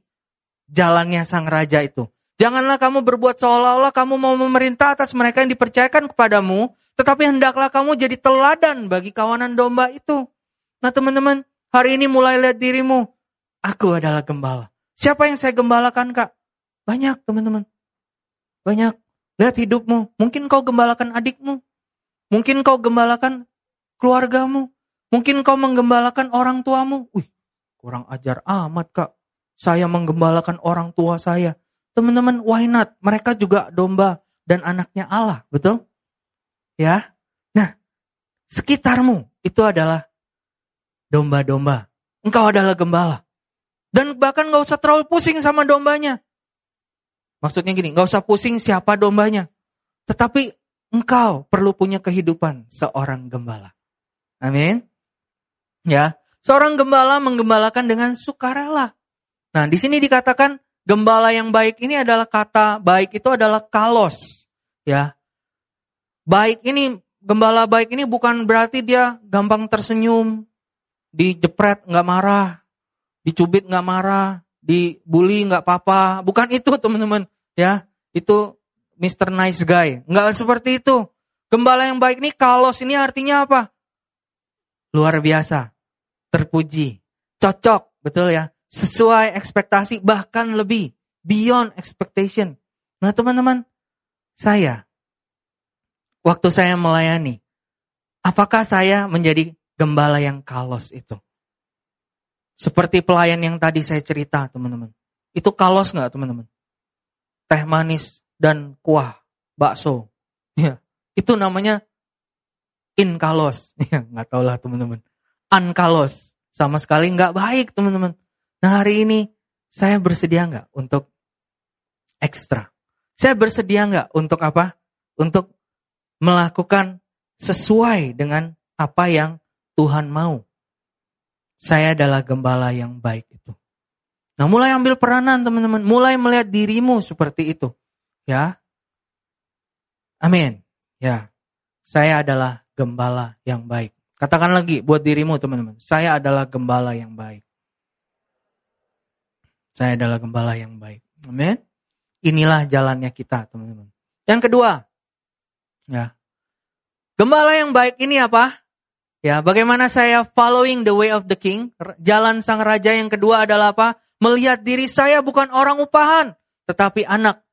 Speaker 1: jalannya sang raja itu. Janganlah kamu berbuat seolah-olah kamu mau memerintah atas mereka yang dipercayakan kepadamu, tetapi hendaklah kamu jadi teladan bagi kawanan domba itu. Nah teman-teman, hari ini mulai lihat dirimu. Aku adalah gembala. Siapa yang saya gembalakan kak? Banyak teman-teman. Banyak. Lihat hidupmu. Mungkin kau gembalakan adikmu. Mungkin kau gembalakan keluargamu. Mungkin kau menggembalakan orang tuamu. Wih, kurang ajar amat kak. Saya menggembalakan orang tua saya. Teman-teman, why not? Mereka juga domba dan anaknya Allah, betul? Ya. Nah, sekitarmu itu adalah domba-domba. Engkau adalah gembala. Dan bahkan gak usah terlalu pusing sama dombanya. Maksudnya gini, gak usah pusing siapa dombanya. Tetapi engkau perlu punya kehidupan seorang gembala. Amin. Ya, seorang gembala menggembalakan dengan sukarela. Nah, di sini dikatakan gembala yang baik ini adalah kata baik itu adalah kalos. Ya. Baik ini gembala baik ini bukan berarti dia gampang tersenyum, dijepret nggak marah, dicubit nggak marah, dibully nggak apa-apa. Bukan itu teman-teman, ya. Itu Mr. Nice Guy. Enggak seperti itu. Gembala yang baik ini kalos ini artinya apa? Luar biasa. Terpuji. Cocok, betul ya? Sesuai ekspektasi bahkan lebih. Beyond expectation. Nah teman-teman, saya waktu saya melayani, apakah saya menjadi gembala yang kalos itu? Seperti pelayan yang tadi saya cerita, teman-teman. Itu kalos nggak, teman-teman? Teh manis, dan kuah bakso. Ya, itu namanya inkalos. Ya, nggak tahu lah teman-teman. Ankalos. Sama sekali nggak baik teman-teman. Nah hari ini saya bersedia nggak untuk ekstra? Saya bersedia nggak untuk apa? Untuk melakukan sesuai dengan apa yang Tuhan mau. Saya adalah gembala yang baik itu. Nah mulai ambil peranan teman-teman. Mulai melihat dirimu seperti itu. Ya. Amin. Ya. Saya adalah gembala yang baik. Katakan lagi buat dirimu teman-teman. Saya adalah gembala yang baik. Saya adalah gembala yang baik. Amin. Inilah jalannya kita teman-teman. Yang kedua. Ya. Gembala yang baik ini apa? Ya, bagaimana saya following the way of the king? Jalan sang raja yang kedua adalah apa? Melihat diri saya bukan orang upahan, tetapi anak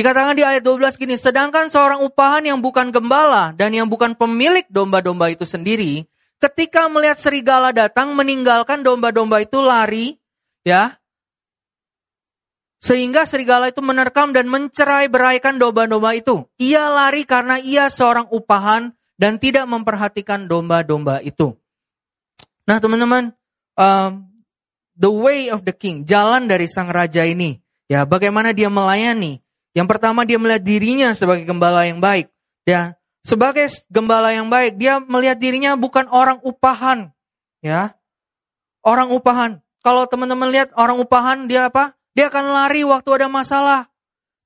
Speaker 1: Dikatakan di ayat 12 gini, sedangkan seorang upahan yang bukan gembala dan yang bukan pemilik domba-domba itu sendiri, ketika melihat serigala datang meninggalkan domba-domba itu lari, ya. Sehingga serigala itu menerkam dan mencerai beraikan domba-domba itu. Ia lari karena ia seorang upahan dan tidak memperhatikan domba-domba itu. Nah teman-teman, um, the way of the king, jalan dari sang raja ini, ya bagaimana dia melayani, yang pertama dia melihat dirinya sebagai gembala yang baik. Ya, sebagai gembala yang baik, dia melihat dirinya bukan orang upahan. Ya. Orang upahan. Kalau teman-teman lihat orang upahan dia apa? Dia akan lari waktu ada masalah.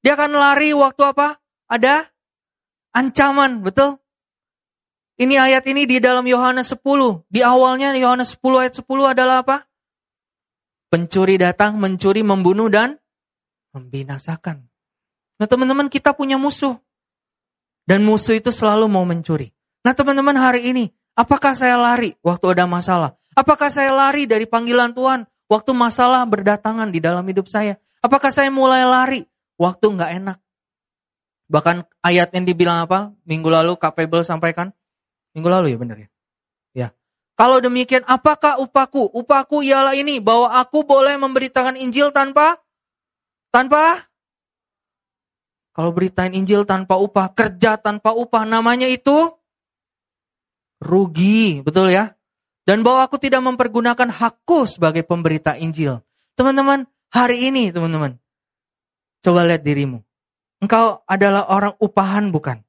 Speaker 1: Dia akan lari waktu apa? Ada ancaman, betul? Ini ayat ini di dalam Yohanes 10. Di awalnya Yohanes 10 ayat 10 adalah apa? Pencuri datang, mencuri, membunuh, dan membinasakan. Nah teman-teman kita punya musuh. Dan musuh itu selalu mau mencuri. Nah teman-teman hari ini, apakah saya lari waktu ada masalah? Apakah saya lari dari panggilan Tuhan waktu masalah berdatangan di dalam hidup saya? Apakah saya mulai lari waktu nggak enak? Bahkan ayat yang dibilang apa? Minggu lalu Kapebel sampaikan. Minggu lalu ya benar ya? Ya. Kalau demikian, apakah upaku? Upaku ialah ini, bahwa aku boleh memberitakan Injil tanpa tanpa kalau beritain Injil tanpa upah, kerja tanpa upah, namanya itu rugi, betul ya? Dan bahwa aku tidak mempergunakan hakku sebagai pemberita Injil. Teman-teman, hari ini teman-teman, coba lihat dirimu. Engkau adalah orang upahan bukan?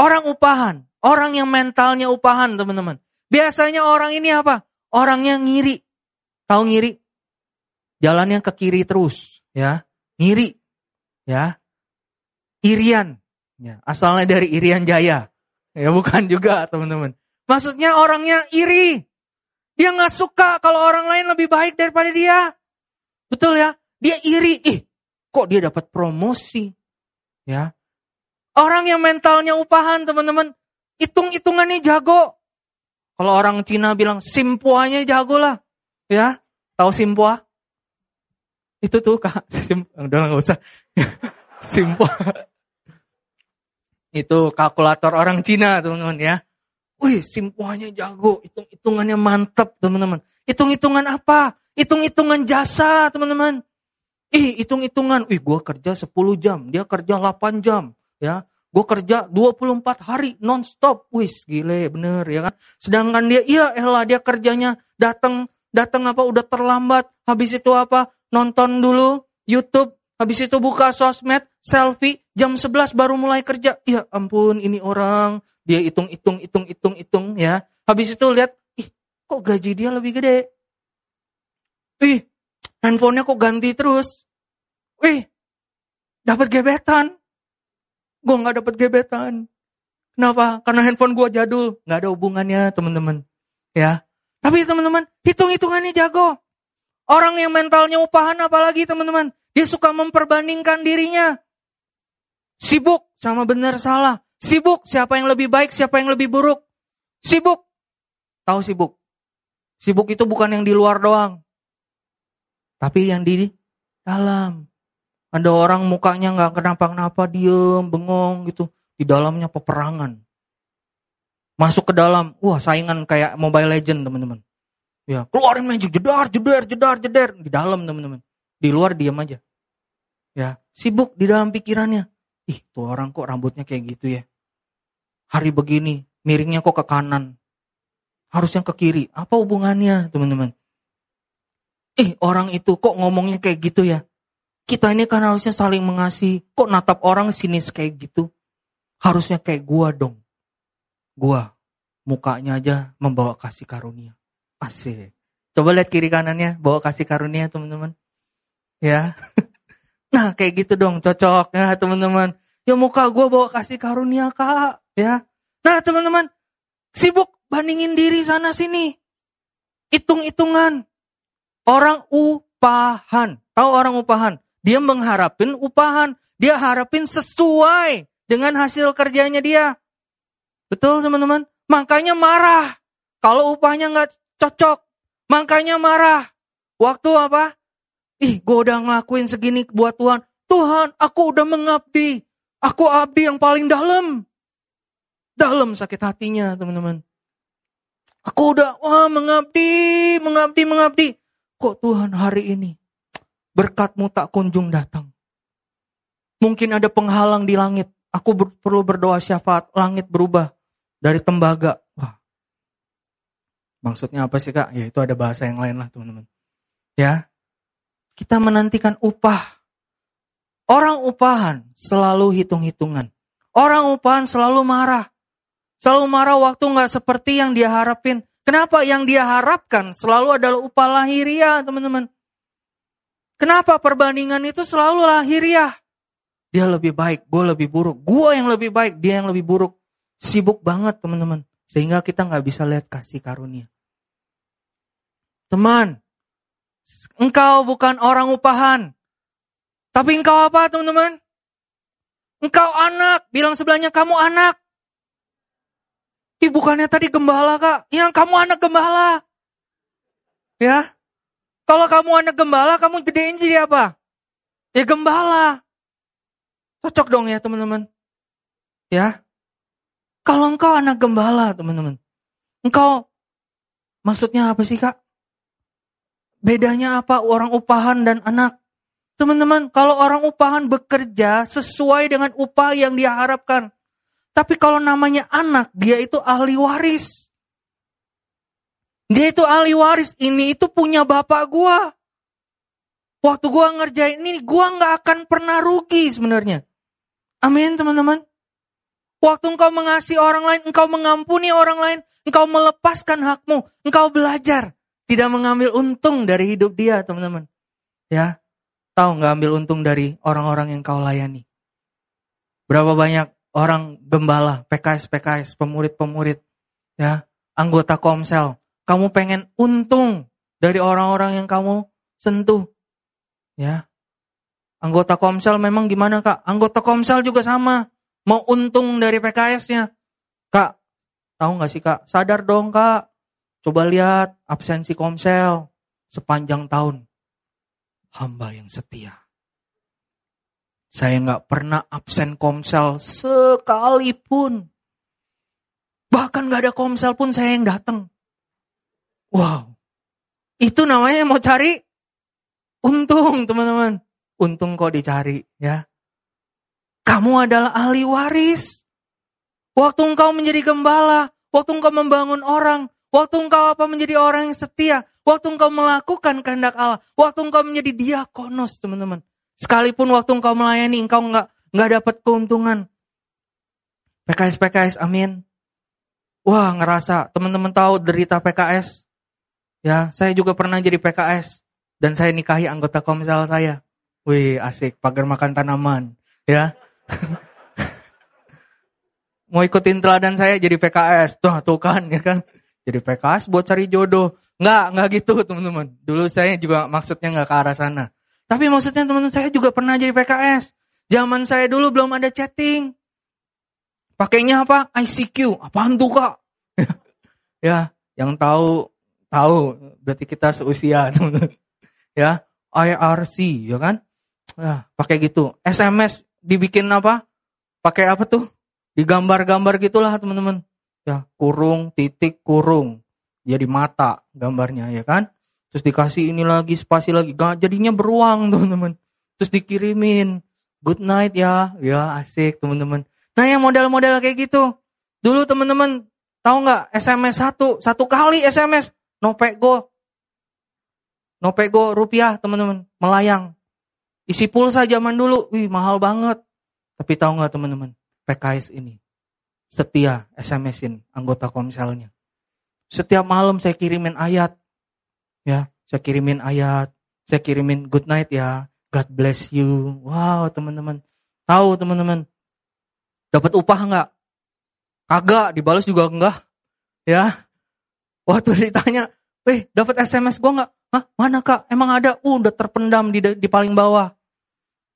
Speaker 1: Orang upahan. Orang yang mentalnya upahan, teman-teman. Biasanya orang ini apa? Orangnya ngiri. Tahu ngiri? Jalannya ke kiri terus, ya. Ngiri. Ya. Irian. Ya, asalnya dari Irian Jaya. Ya bukan juga, teman-teman. Maksudnya orangnya iri. Dia nggak suka kalau orang lain lebih baik daripada dia. Betul ya? Dia iri. Ih, kok dia dapat promosi? Ya. Orang yang mentalnya upahan, teman-teman. Hitung-hitungannya jago. Kalau orang Cina bilang simpuanya jago lah. Ya, tahu simpua? Itu tuh kak, sim, udah nggak usah. simpua. Itu kalkulator orang Cina teman-teman ya. Wih, simpuanya jago, hitung-hitungannya mantep teman-teman. Hitung-hitungan apa? Hitung-hitungan jasa teman-teman. Ih, hitung-hitungan. Wih, gue kerja 10 jam, dia kerja 8 jam. Ya, Gue kerja 24 hari non-stop. Wis gile bener ya kan. Sedangkan dia iya elah dia kerjanya datang datang apa udah terlambat. Habis itu apa nonton dulu YouTube. Habis itu buka sosmed, selfie, jam 11 baru mulai kerja. Ya ampun ini orang, dia hitung-hitung, hitung-hitung, hitung ya. Habis itu lihat, ih kok gaji dia lebih gede. Ih, handphonenya kok ganti terus. Wih, dapat gebetan. Gue nggak dapet gebetan. Kenapa? Karena handphone gue jadul. Nggak ada hubungannya teman-teman. Ya. Tapi teman-teman, hitung-hitungannya jago. Orang yang mentalnya upahan apalagi teman-teman. Dia suka memperbandingkan dirinya. Sibuk sama benar salah. Sibuk siapa yang lebih baik, siapa yang lebih buruk. Sibuk. Tahu sibuk. Sibuk itu bukan yang di luar doang. Tapi yang di dalam. Ada orang mukanya nggak kenapa-kenapa, diem, bengong gitu. Di dalamnya peperangan. Masuk ke dalam, wah saingan kayak Mobile Legend teman-teman. Ya, keluarin magic, jedar, jedar, jedar, jedar. Di dalam teman-teman. Di luar diem aja. Ya, sibuk di dalam pikirannya. Ih, tuh orang kok rambutnya kayak gitu ya. Hari begini, miringnya kok ke kanan. Harusnya ke kiri. Apa hubungannya, teman-teman? Ih, orang itu kok ngomongnya kayak gitu ya? Kita ini kan harusnya saling mengasihi. Kok natap orang sinis kayak gitu? Harusnya kayak gua dong. Gua mukanya aja membawa kasih karunia. Asik. Coba lihat kiri kanannya, bawa kasih karunia teman-teman. Ya. Nah kayak gitu dong, cocok ya teman-teman. Ya muka gua bawa kasih karunia kak. Ya. Nah teman-teman, sibuk bandingin diri sana sini. Hitung-hitungan. Orang upahan. Tahu orang upahan? Dia mengharapin upahan. Dia harapin sesuai dengan hasil kerjanya dia. Betul teman-teman? Makanya marah. Kalau upahnya nggak cocok. Makanya marah. Waktu apa? Ih, gue udah ngelakuin segini buat Tuhan. Tuhan, aku udah mengabdi. Aku abdi yang paling dalam. Dalam sakit hatinya, teman-teman. Aku udah, wah mengabdi, mengabdi, mengabdi. Kok Tuhan hari ini berkatmu tak kunjung datang. Mungkin ada penghalang di langit. Aku ber, perlu berdoa syafaat, langit berubah dari tembaga. Wah. Maksudnya apa sih kak? Ya itu ada bahasa yang lain lah teman-teman. Ya. Kita menantikan upah. Orang upahan selalu hitung-hitungan. Orang upahan selalu marah. Selalu marah waktu nggak seperti yang dia harapin. Kenapa? Yang dia harapkan selalu adalah upah lahiriah teman-teman. Kenapa perbandingan itu selalu lahiriah? Dia lebih baik, gue lebih buruk. Gue yang lebih baik, dia yang lebih buruk. Sibuk banget teman-teman. Sehingga kita nggak bisa lihat kasih karunia. Teman, engkau bukan orang upahan. Tapi engkau apa teman-teman? Engkau anak. Bilang sebelahnya kamu anak. Ih bukannya tadi gembala kak. Yang kamu anak gembala. Ya. Kalau kamu anak gembala, kamu gedein jadi apa? Ya gembala. Cocok dong ya teman-teman. Ya. Kalau engkau anak gembala teman-teman. Engkau maksudnya apa sih kak? Bedanya apa orang upahan dan anak? Teman-teman, kalau orang upahan bekerja sesuai dengan upah yang dia harapkan. Tapi kalau namanya anak, dia itu ahli waris. Dia itu ahli waris. Ini itu punya bapak gua. Waktu gua ngerjain ini, gua nggak akan pernah rugi sebenarnya. Amin teman-teman. Waktu engkau mengasihi orang lain, engkau mengampuni orang lain, engkau melepaskan hakmu, engkau belajar. Tidak mengambil untung dari hidup dia teman-teman. Ya, tahu nggak ambil untung dari orang-orang yang kau layani. Berapa banyak orang gembala, PKS, PKS, pemurid-pemurid, ya, anggota komsel. Kamu pengen untung dari orang-orang yang kamu sentuh. Ya. Anggota komsel memang gimana kak? Anggota komsel juga sama. Mau untung dari PKS-nya. Kak, tahu nggak sih kak? Sadar dong kak. Coba lihat absensi komsel sepanjang tahun hamba yang setia. Saya nggak pernah absen komsel sekalipun. Bahkan nggak ada komsel pun saya yang datang. Wow, itu namanya mau cari untung teman-teman. Untung kok dicari ya. Kamu adalah ahli waris. Waktu engkau menjadi gembala, waktu engkau membangun orang, waktu engkau apa menjadi orang yang setia, Waktu engkau melakukan kehendak Allah, waktu engkau menjadi diakonos, teman-teman. Sekalipun waktu engkau melayani, engkau nggak nggak dapat keuntungan. PKS PKS, amin. Wah ngerasa teman-teman tahu derita PKS. Ya, saya juga pernah jadi PKS dan saya nikahi anggota komsel saya. Wih asik, pagar makan tanaman, ya. Mau ikutin teladan saya jadi PKS, tuh tuh kan, ya kan. Jadi PKS buat cari jodoh. Enggak, enggak gitu teman-teman. Dulu saya juga maksudnya enggak ke arah sana. Tapi maksudnya teman-teman saya juga pernah jadi PKS. Zaman saya dulu belum ada chatting. Pakainya apa? ICQ. Apaan tuh kak? ya, yang tahu tahu. Berarti kita seusia. Ya, IRC, ya kan? Ya, pakai gitu. SMS dibikin apa? Pakai apa tuh? Digambar-gambar gitulah teman-teman. Ya, kurung, titik, kurung jadi mata gambarnya ya kan. Terus dikasih ini lagi, spasi lagi. Jadinya beruang teman-teman. Terus dikirimin. Good night ya. Ya asik teman-teman. Nah yang model-model kayak gitu. Dulu teman-teman tahu nggak SMS satu, satu kali SMS. No go. No go rupiah teman-teman. Melayang. Isi pulsa zaman dulu. Wih mahal banget. Tapi tahu nggak teman-teman. PKS ini. Setia SMS-in anggota komselnya. Setiap malam saya kirimin ayat. Ya, saya kirimin ayat. Saya kirimin good night ya. God bless you. Wow, teman-teman. Tahu teman-teman. Dapat upah enggak? Kagak, dibalas juga enggak. Ya. Waktu ditanya, "Eh, dapat SMS gua enggak?" Hah, mana kak? Emang ada? Uh, udah terpendam di, di paling bawah.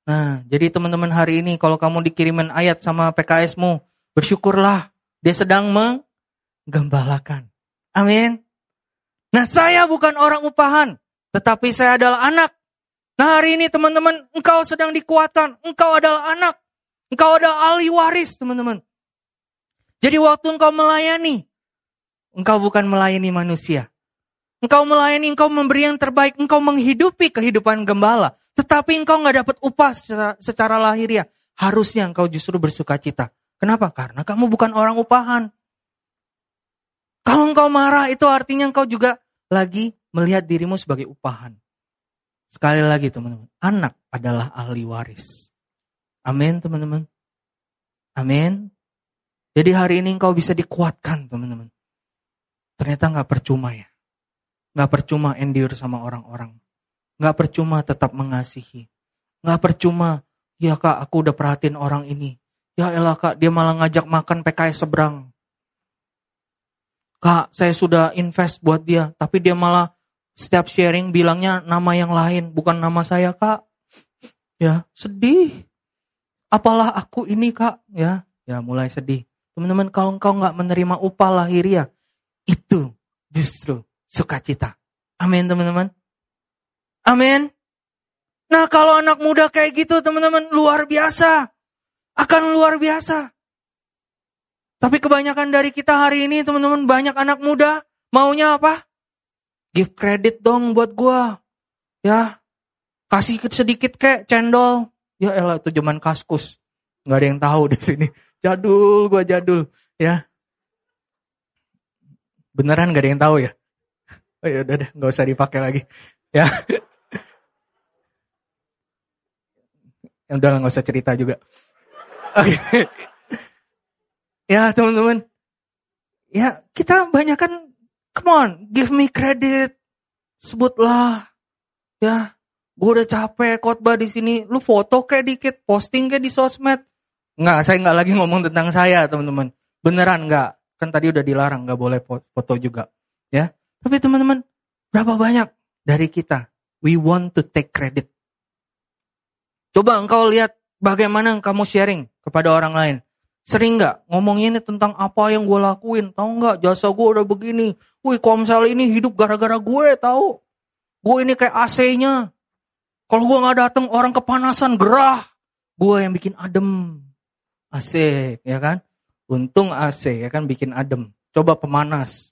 Speaker 1: Nah, jadi teman-teman hari ini kalau kamu dikirimin ayat sama PKSmu, bersyukurlah. Dia sedang menggembalakan. Amin. Nah saya bukan orang upahan, tetapi saya adalah anak. Nah hari ini teman-teman, engkau sedang dikuatkan, engkau adalah anak. Engkau adalah ahli waris teman-teman. Jadi waktu engkau melayani, engkau bukan melayani manusia. Engkau melayani, engkau memberi yang terbaik, engkau menghidupi kehidupan gembala. Tetapi engkau nggak dapat upah secara, secara lahiriah. Harusnya engkau justru bersuka cita. Kenapa? Karena kamu bukan orang upahan. Kalau engkau marah itu artinya engkau juga lagi melihat dirimu sebagai upahan. Sekali lagi teman-teman, anak adalah ahli waris. Amin teman-teman. Amin. Jadi hari ini engkau bisa dikuatkan teman-teman. Ternyata nggak percuma ya. Nggak percuma endure sama orang-orang. Nggak percuma tetap mengasihi. Nggak percuma, ya kak aku udah perhatiin orang ini. Ya elah kak, dia malah ngajak makan PKS seberang. Kak, saya sudah invest buat dia, tapi dia malah setiap sharing bilangnya nama yang lain, bukan nama saya kak. Ya, sedih. Apalah aku ini kak, ya, ya mulai sedih. Teman-teman, kalau engkau nggak menerima upah lahiriah, itu justru sukacita. Amin teman-teman. Amin. Nah kalau anak muda kayak gitu teman-teman luar biasa. Akan luar biasa. Tapi kebanyakan dari kita hari ini teman-teman banyak anak muda maunya apa? Give credit dong buat gua. Ya. Kasih sedikit kayak cendol. Ya elah itu zaman kaskus. Gak ada yang tahu di sini. Jadul gua jadul. Ya. Beneran gak ada yang tahu ya? Oh ya udah deh, nggak usah dipakai lagi. Ya. Yang udah nggak usah cerita juga. Oke. Okay. Ya teman-teman. Ya kita banyak kan, come on, give me credit. Sebutlah. Ya, gue udah capek khotbah di sini. Lu foto kayak dikit, posting kayak di sosmed. Nggak, saya nggak lagi ngomong tentang saya teman-teman. Beneran nggak? Kan tadi udah dilarang, nggak boleh foto juga. Ya, tapi teman-teman, berapa banyak dari kita we want to take credit. Coba engkau lihat bagaimana kamu sharing kepada orang lain. Sering nggak ngomongin tentang apa yang gue lakuin? Tahu nggak jasa gue udah begini? Wih, komsel ini hidup gara-gara gue, tahu? Gue ini kayak AC-nya. Kalau gue nggak datang orang kepanasan gerah. Gue yang bikin adem. Asik, ya kan? Untung AC ya kan bikin adem. Coba pemanas.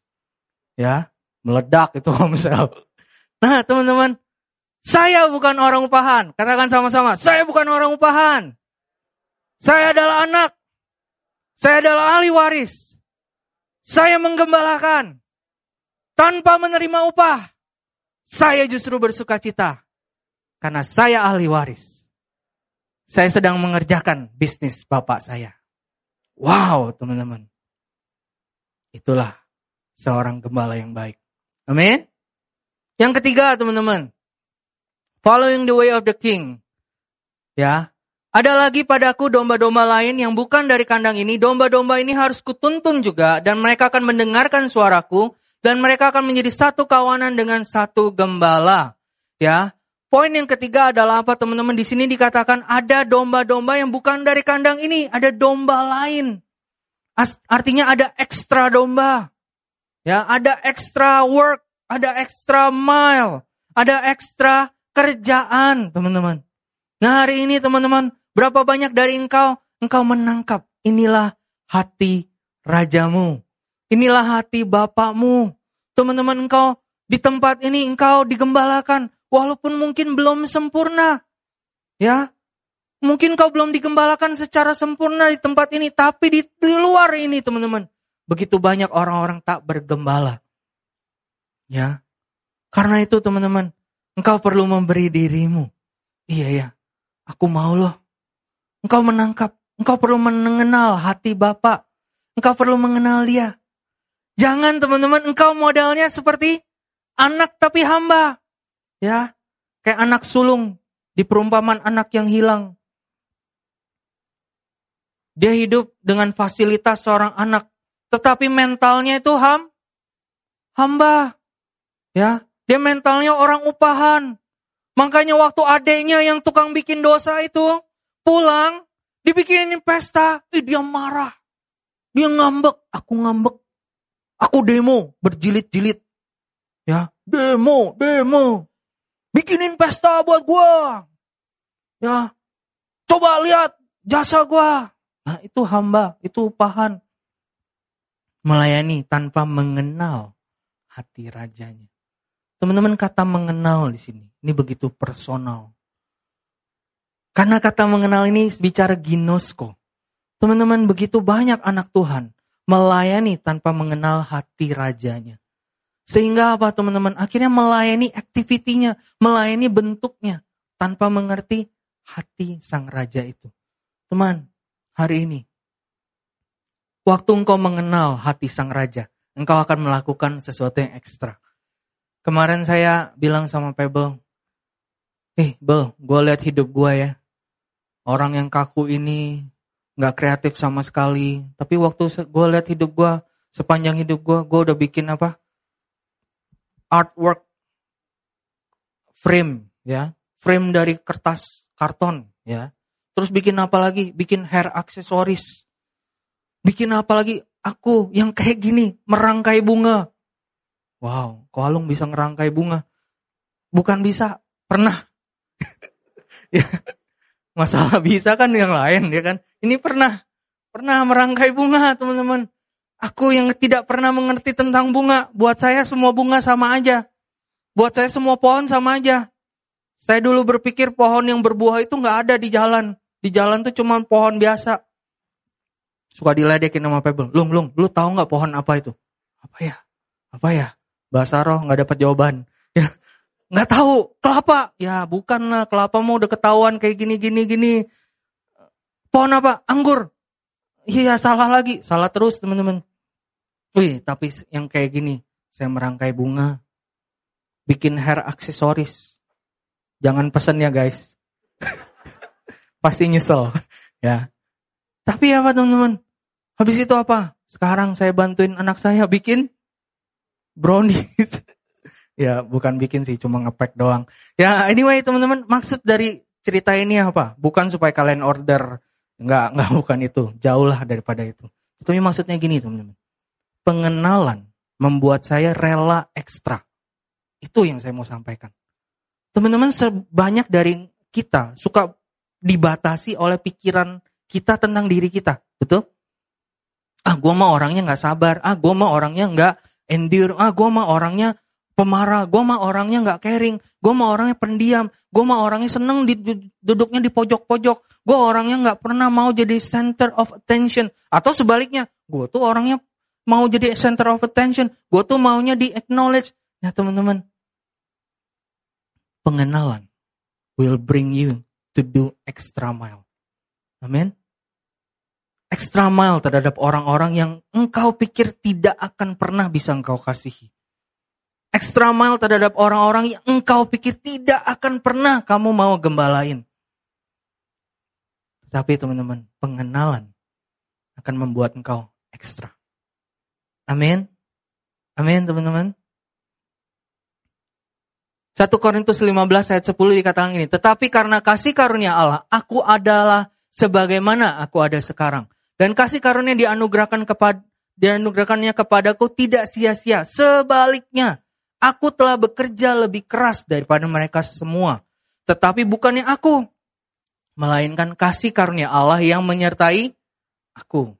Speaker 1: Ya, meledak itu komsel. Nah teman-teman, saya bukan orang upahan. Katakan sama-sama, saya bukan orang upahan. Saya adalah anak. Saya adalah ahli waris. Saya menggembalakan. Tanpa menerima upah. Saya justru bersuka cita. Karena saya ahli waris. Saya sedang mengerjakan bisnis bapak saya. Wow, teman-teman. Itulah seorang gembala yang baik. Amin. Yang ketiga, teman-teman. Following the way of the king. Ya. Ada lagi padaku domba-domba lain yang bukan dari kandang ini. Domba-domba ini harus kutuntun juga dan mereka akan mendengarkan suaraku dan mereka akan menjadi satu kawanan dengan satu gembala. Ya. Poin yang ketiga adalah apa teman-teman? Di sini dikatakan ada domba-domba yang bukan dari kandang ini, ada domba lain. Artinya ada ekstra domba. Ya, ada ekstra work, ada ekstra mile, ada ekstra kerjaan, teman-teman. Nah, hari ini teman-teman, berapa banyak dari engkau engkau menangkap inilah hati rajamu. Inilah hati bapakmu. Teman-teman engkau di tempat ini engkau digembalakan walaupun mungkin belum sempurna. Ya. Mungkin kau belum digembalakan secara sempurna di tempat ini, tapi di, di luar ini, teman-teman, begitu banyak orang-orang tak bergembala. Ya. Karena itu, teman-teman, engkau perlu memberi dirimu. Iya ya, aku mau loh. Engkau menangkap, engkau perlu mengenal hati Bapak. Engkau perlu mengenal dia. Jangan teman-teman, engkau modalnya seperti anak tapi hamba. Ya, kayak anak sulung di perumpamaan anak yang hilang. Dia hidup dengan fasilitas seorang anak, tetapi mentalnya itu ham hamba. Ya, dia mentalnya orang upahan. Makanya waktu adiknya yang tukang bikin dosa itu pulang, dibikinin pesta, eh, dia marah. Dia ngambek, aku ngambek. Aku demo, berjilid-jilid. Ya, demo, demo. Bikinin pesta buat gua. Ya. Coba lihat jasa gua. Nah, itu hamba, itu upahan. Melayani tanpa mengenal hati rajanya. Teman-teman kata mengenal di sini, ini begitu personal. Karena kata mengenal ini bicara ginosko. Teman-teman begitu banyak anak Tuhan melayani tanpa mengenal hati rajanya. Sehingga apa teman-teman? Akhirnya melayani aktivitinya, melayani bentuknya tanpa mengerti hati sang raja itu. Teman, hari ini waktu engkau mengenal hati sang raja, engkau akan melakukan sesuatu yang ekstra. Kemarin saya bilang sama Pebble, eh Bel, gue lihat hidup gue ya. Orang yang kaku ini nggak kreatif sama sekali. Tapi waktu gue lihat hidup gue, sepanjang hidup gue, gue udah bikin apa? Artwork frame, ya, frame dari kertas karton, ya. Terus bikin apa lagi? Bikin hair aksesoris. Bikin apa lagi? Aku yang kayak gini, merangkai bunga. Wow, kok Alung bisa ngerangkai bunga? Bukan bisa, pernah. ya, masalah bisa kan yang lain, ya kan? Ini pernah, pernah merangkai bunga, teman-teman. Aku yang tidak pernah mengerti tentang bunga, buat saya semua bunga sama aja. Buat saya semua pohon sama aja. Saya dulu berpikir pohon yang berbuah itu nggak ada di jalan. Di jalan tuh cuma pohon biasa. Suka diledekin sama Pebble. Lung, lung, lu tahu nggak pohon apa itu? Apa ya? Apa ya? Bahasa roh nggak dapat jawaban. Ya, nggak tahu. Kelapa? Ya, bukan lah. Kelapa mau udah ketahuan kayak gini, gini, gini. Pohon apa? Anggur. Iya salah lagi, salah terus teman-teman. Wih, tapi yang kayak gini, saya merangkai bunga, bikin hair aksesoris. Jangan pesen ya guys. Pasti nyesel, ya. Tapi apa teman-teman? Habis itu apa? Sekarang saya bantuin anak saya bikin brownies. ya, bukan bikin sih, cuma ngepek doang. Ya, anyway teman-teman, maksud dari cerita ini apa? Bukan supaya kalian order Enggak, enggak bukan itu. Jauh lah daripada itu. Tapi maksudnya gini teman-teman. Pengenalan membuat saya rela ekstra. Itu yang saya mau sampaikan. Teman-teman sebanyak dari kita suka dibatasi oleh pikiran kita tentang diri kita. Betul? Ah gue mah orangnya gak sabar. Ah gue mah orangnya gak endure. Ah gue mah orangnya pemarah, gue mah orangnya nggak caring, gue mah orangnya pendiam, gue mah orangnya seneng di, duduknya di pojok-pojok, gue orangnya nggak pernah mau jadi center of attention, atau sebaliknya, gue tuh orangnya mau jadi center of attention, gue tuh maunya di acknowledge. Nah teman-teman, pengenalan will bring you to do extra mile. Amin. Extra mile terhadap orang-orang yang engkau pikir tidak akan pernah bisa engkau kasihi extra mile terhadap orang-orang yang engkau pikir tidak akan pernah kamu mau gembalain. Tapi teman-teman, pengenalan akan membuat engkau ekstra. Amin. Amin teman-teman. 1 Korintus 15 ayat 10 dikatakan ini, tetapi karena kasih karunia Allah, aku adalah sebagaimana aku ada sekarang. Dan kasih karunia dianugerahkan kepada dianugerahkannya kepadaku tidak sia-sia. Sebaliknya, Aku telah bekerja lebih keras daripada mereka semua. Tetapi bukannya aku, melainkan kasih karunia Allah yang menyertai aku.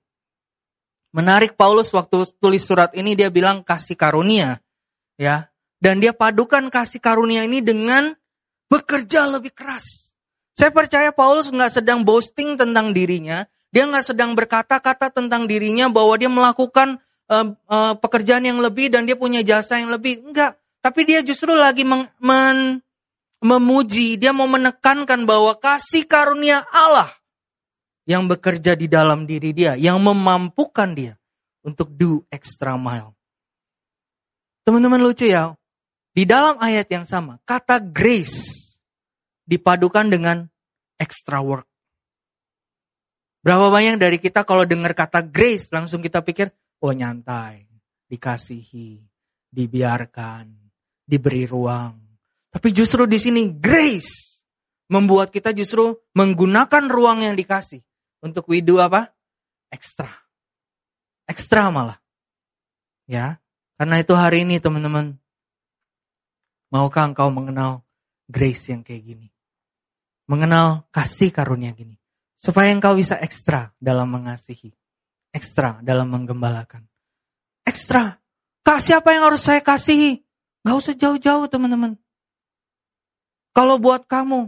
Speaker 1: Menarik Paulus waktu tulis surat ini dia bilang kasih karunia, ya. Dan dia padukan kasih karunia ini dengan bekerja lebih keras. Saya percaya Paulus nggak sedang boasting tentang dirinya, dia nggak sedang berkata-kata tentang dirinya bahwa dia melakukan uh, uh, pekerjaan yang lebih dan dia punya jasa yang lebih. Enggak. Tapi dia justru lagi meng, men, memuji, dia mau menekankan bahwa kasih karunia Allah yang bekerja di dalam diri dia, yang memampukan dia untuk do extra mile. Teman-teman lucu ya, di dalam ayat yang sama, kata grace dipadukan dengan extra work. Berapa banyak dari kita kalau dengar kata grace langsung kita pikir, oh nyantai, dikasihi, dibiarkan, diberi ruang. Tapi justru di sini grace membuat kita justru menggunakan ruang yang dikasih untuk widu apa? Ekstra. Ekstra malah. Ya. Karena itu hari ini teman-teman maukah engkau mengenal grace yang kayak gini? Mengenal kasih karunia gini. Supaya engkau bisa ekstra dalam mengasihi ekstra dalam menggembalakan. Ekstra. Kak, siapa yang harus saya kasihi? Gak usah jauh-jauh teman-teman. Kalau buat kamu,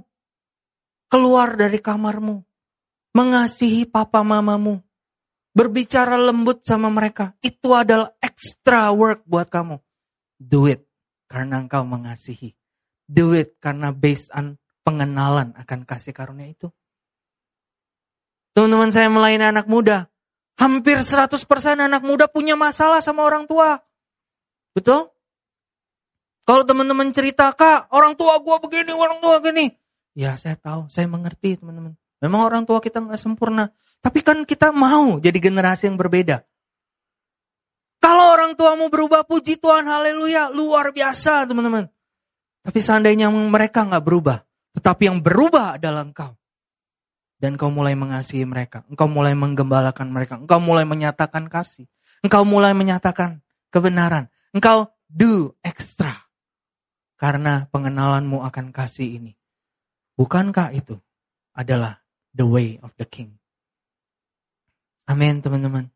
Speaker 1: keluar dari kamarmu, mengasihi papa mamamu, berbicara lembut sama mereka, itu adalah extra work buat kamu. Do it karena engkau mengasihi. Do it karena based on pengenalan akan kasih karunia itu. Teman-teman saya melayani anak muda, Hampir 100% anak muda punya masalah sama orang tua. Betul? Kalau teman-teman cerita, kak, orang tua gue begini, orang tua gini. Ya saya tahu, saya mengerti teman-teman. Memang orang tua kita nggak sempurna. Tapi kan kita mau jadi generasi yang berbeda. Kalau orang tuamu berubah, puji Tuhan, haleluya, luar biasa teman-teman. Tapi seandainya mereka nggak berubah, tetapi yang berubah adalah engkau. Dan engkau mulai mengasihi mereka, engkau mulai menggembalakan mereka, engkau mulai menyatakan kasih, engkau mulai menyatakan kebenaran, engkau do extra. Karena pengenalanmu akan kasih ini. Bukankah itu adalah the way of the king? Amin teman-teman.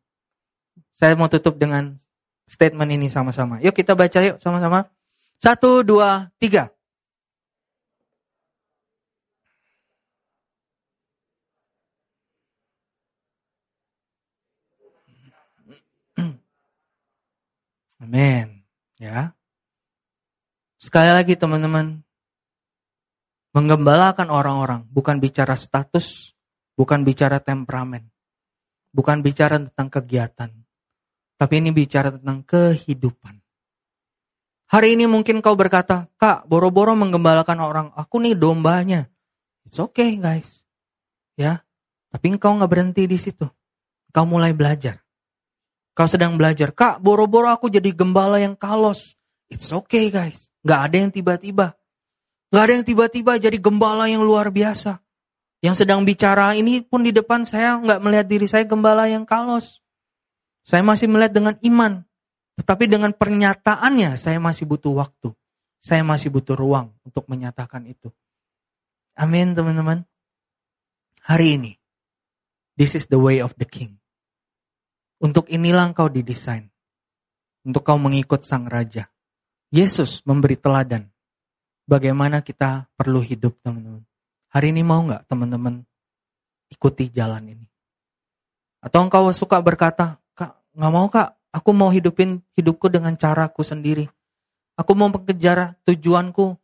Speaker 1: Saya mau tutup dengan statement ini sama-sama. Yuk kita baca yuk sama-sama. Satu, dua, tiga. Amin. Ya. Sekali lagi teman-teman. Menggembalakan orang-orang. Bukan bicara status. Bukan bicara temperamen. Bukan bicara tentang kegiatan. Tapi ini bicara tentang kehidupan. Hari ini mungkin kau berkata, Kak, boro-boro menggembalakan orang. Aku nih dombanya. It's okay guys. Ya, tapi engkau nggak berhenti di situ. Kau mulai belajar. Kau sedang belajar. Kak, boro-boro aku jadi gembala yang kalos. It's okay guys. Gak ada yang tiba-tiba. Gak ada yang tiba-tiba jadi gembala yang luar biasa. Yang sedang bicara ini pun di depan saya nggak melihat diri saya gembala yang kalos. Saya masih melihat dengan iman. Tetapi dengan pernyataannya saya masih butuh waktu. Saya masih butuh ruang untuk menyatakan itu. Amin teman-teman. Hari ini, this is the way of the king. Untuk inilah engkau didesain. Untuk kau mengikut sang raja. Yesus memberi teladan. Bagaimana kita perlu hidup teman-teman. Hari ini mau nggak teman-teman ikuti jalan ini? Atau engkau suka berkata, nggak mau kak, aku mau hidupin hidupku dengan caraku sendiri. Aku mau mengejar tujuanku,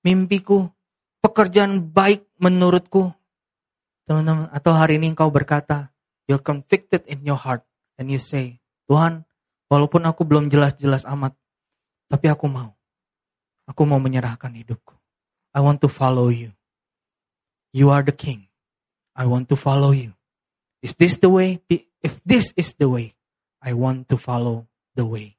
Speaker 1: mimpiku, pekerjaan baik menurutku. Teman-teman, atau hari ini engkau berkata, you're convicted in your heart, and you say, Tuhan, walaupun aku belum jelas-jelas amat, tapi aku mau. Aku mau menyerahkan hidupku. I want to follow you. You are the king. I want to follow you. Is this the way? If this is the way, I want to follow the way.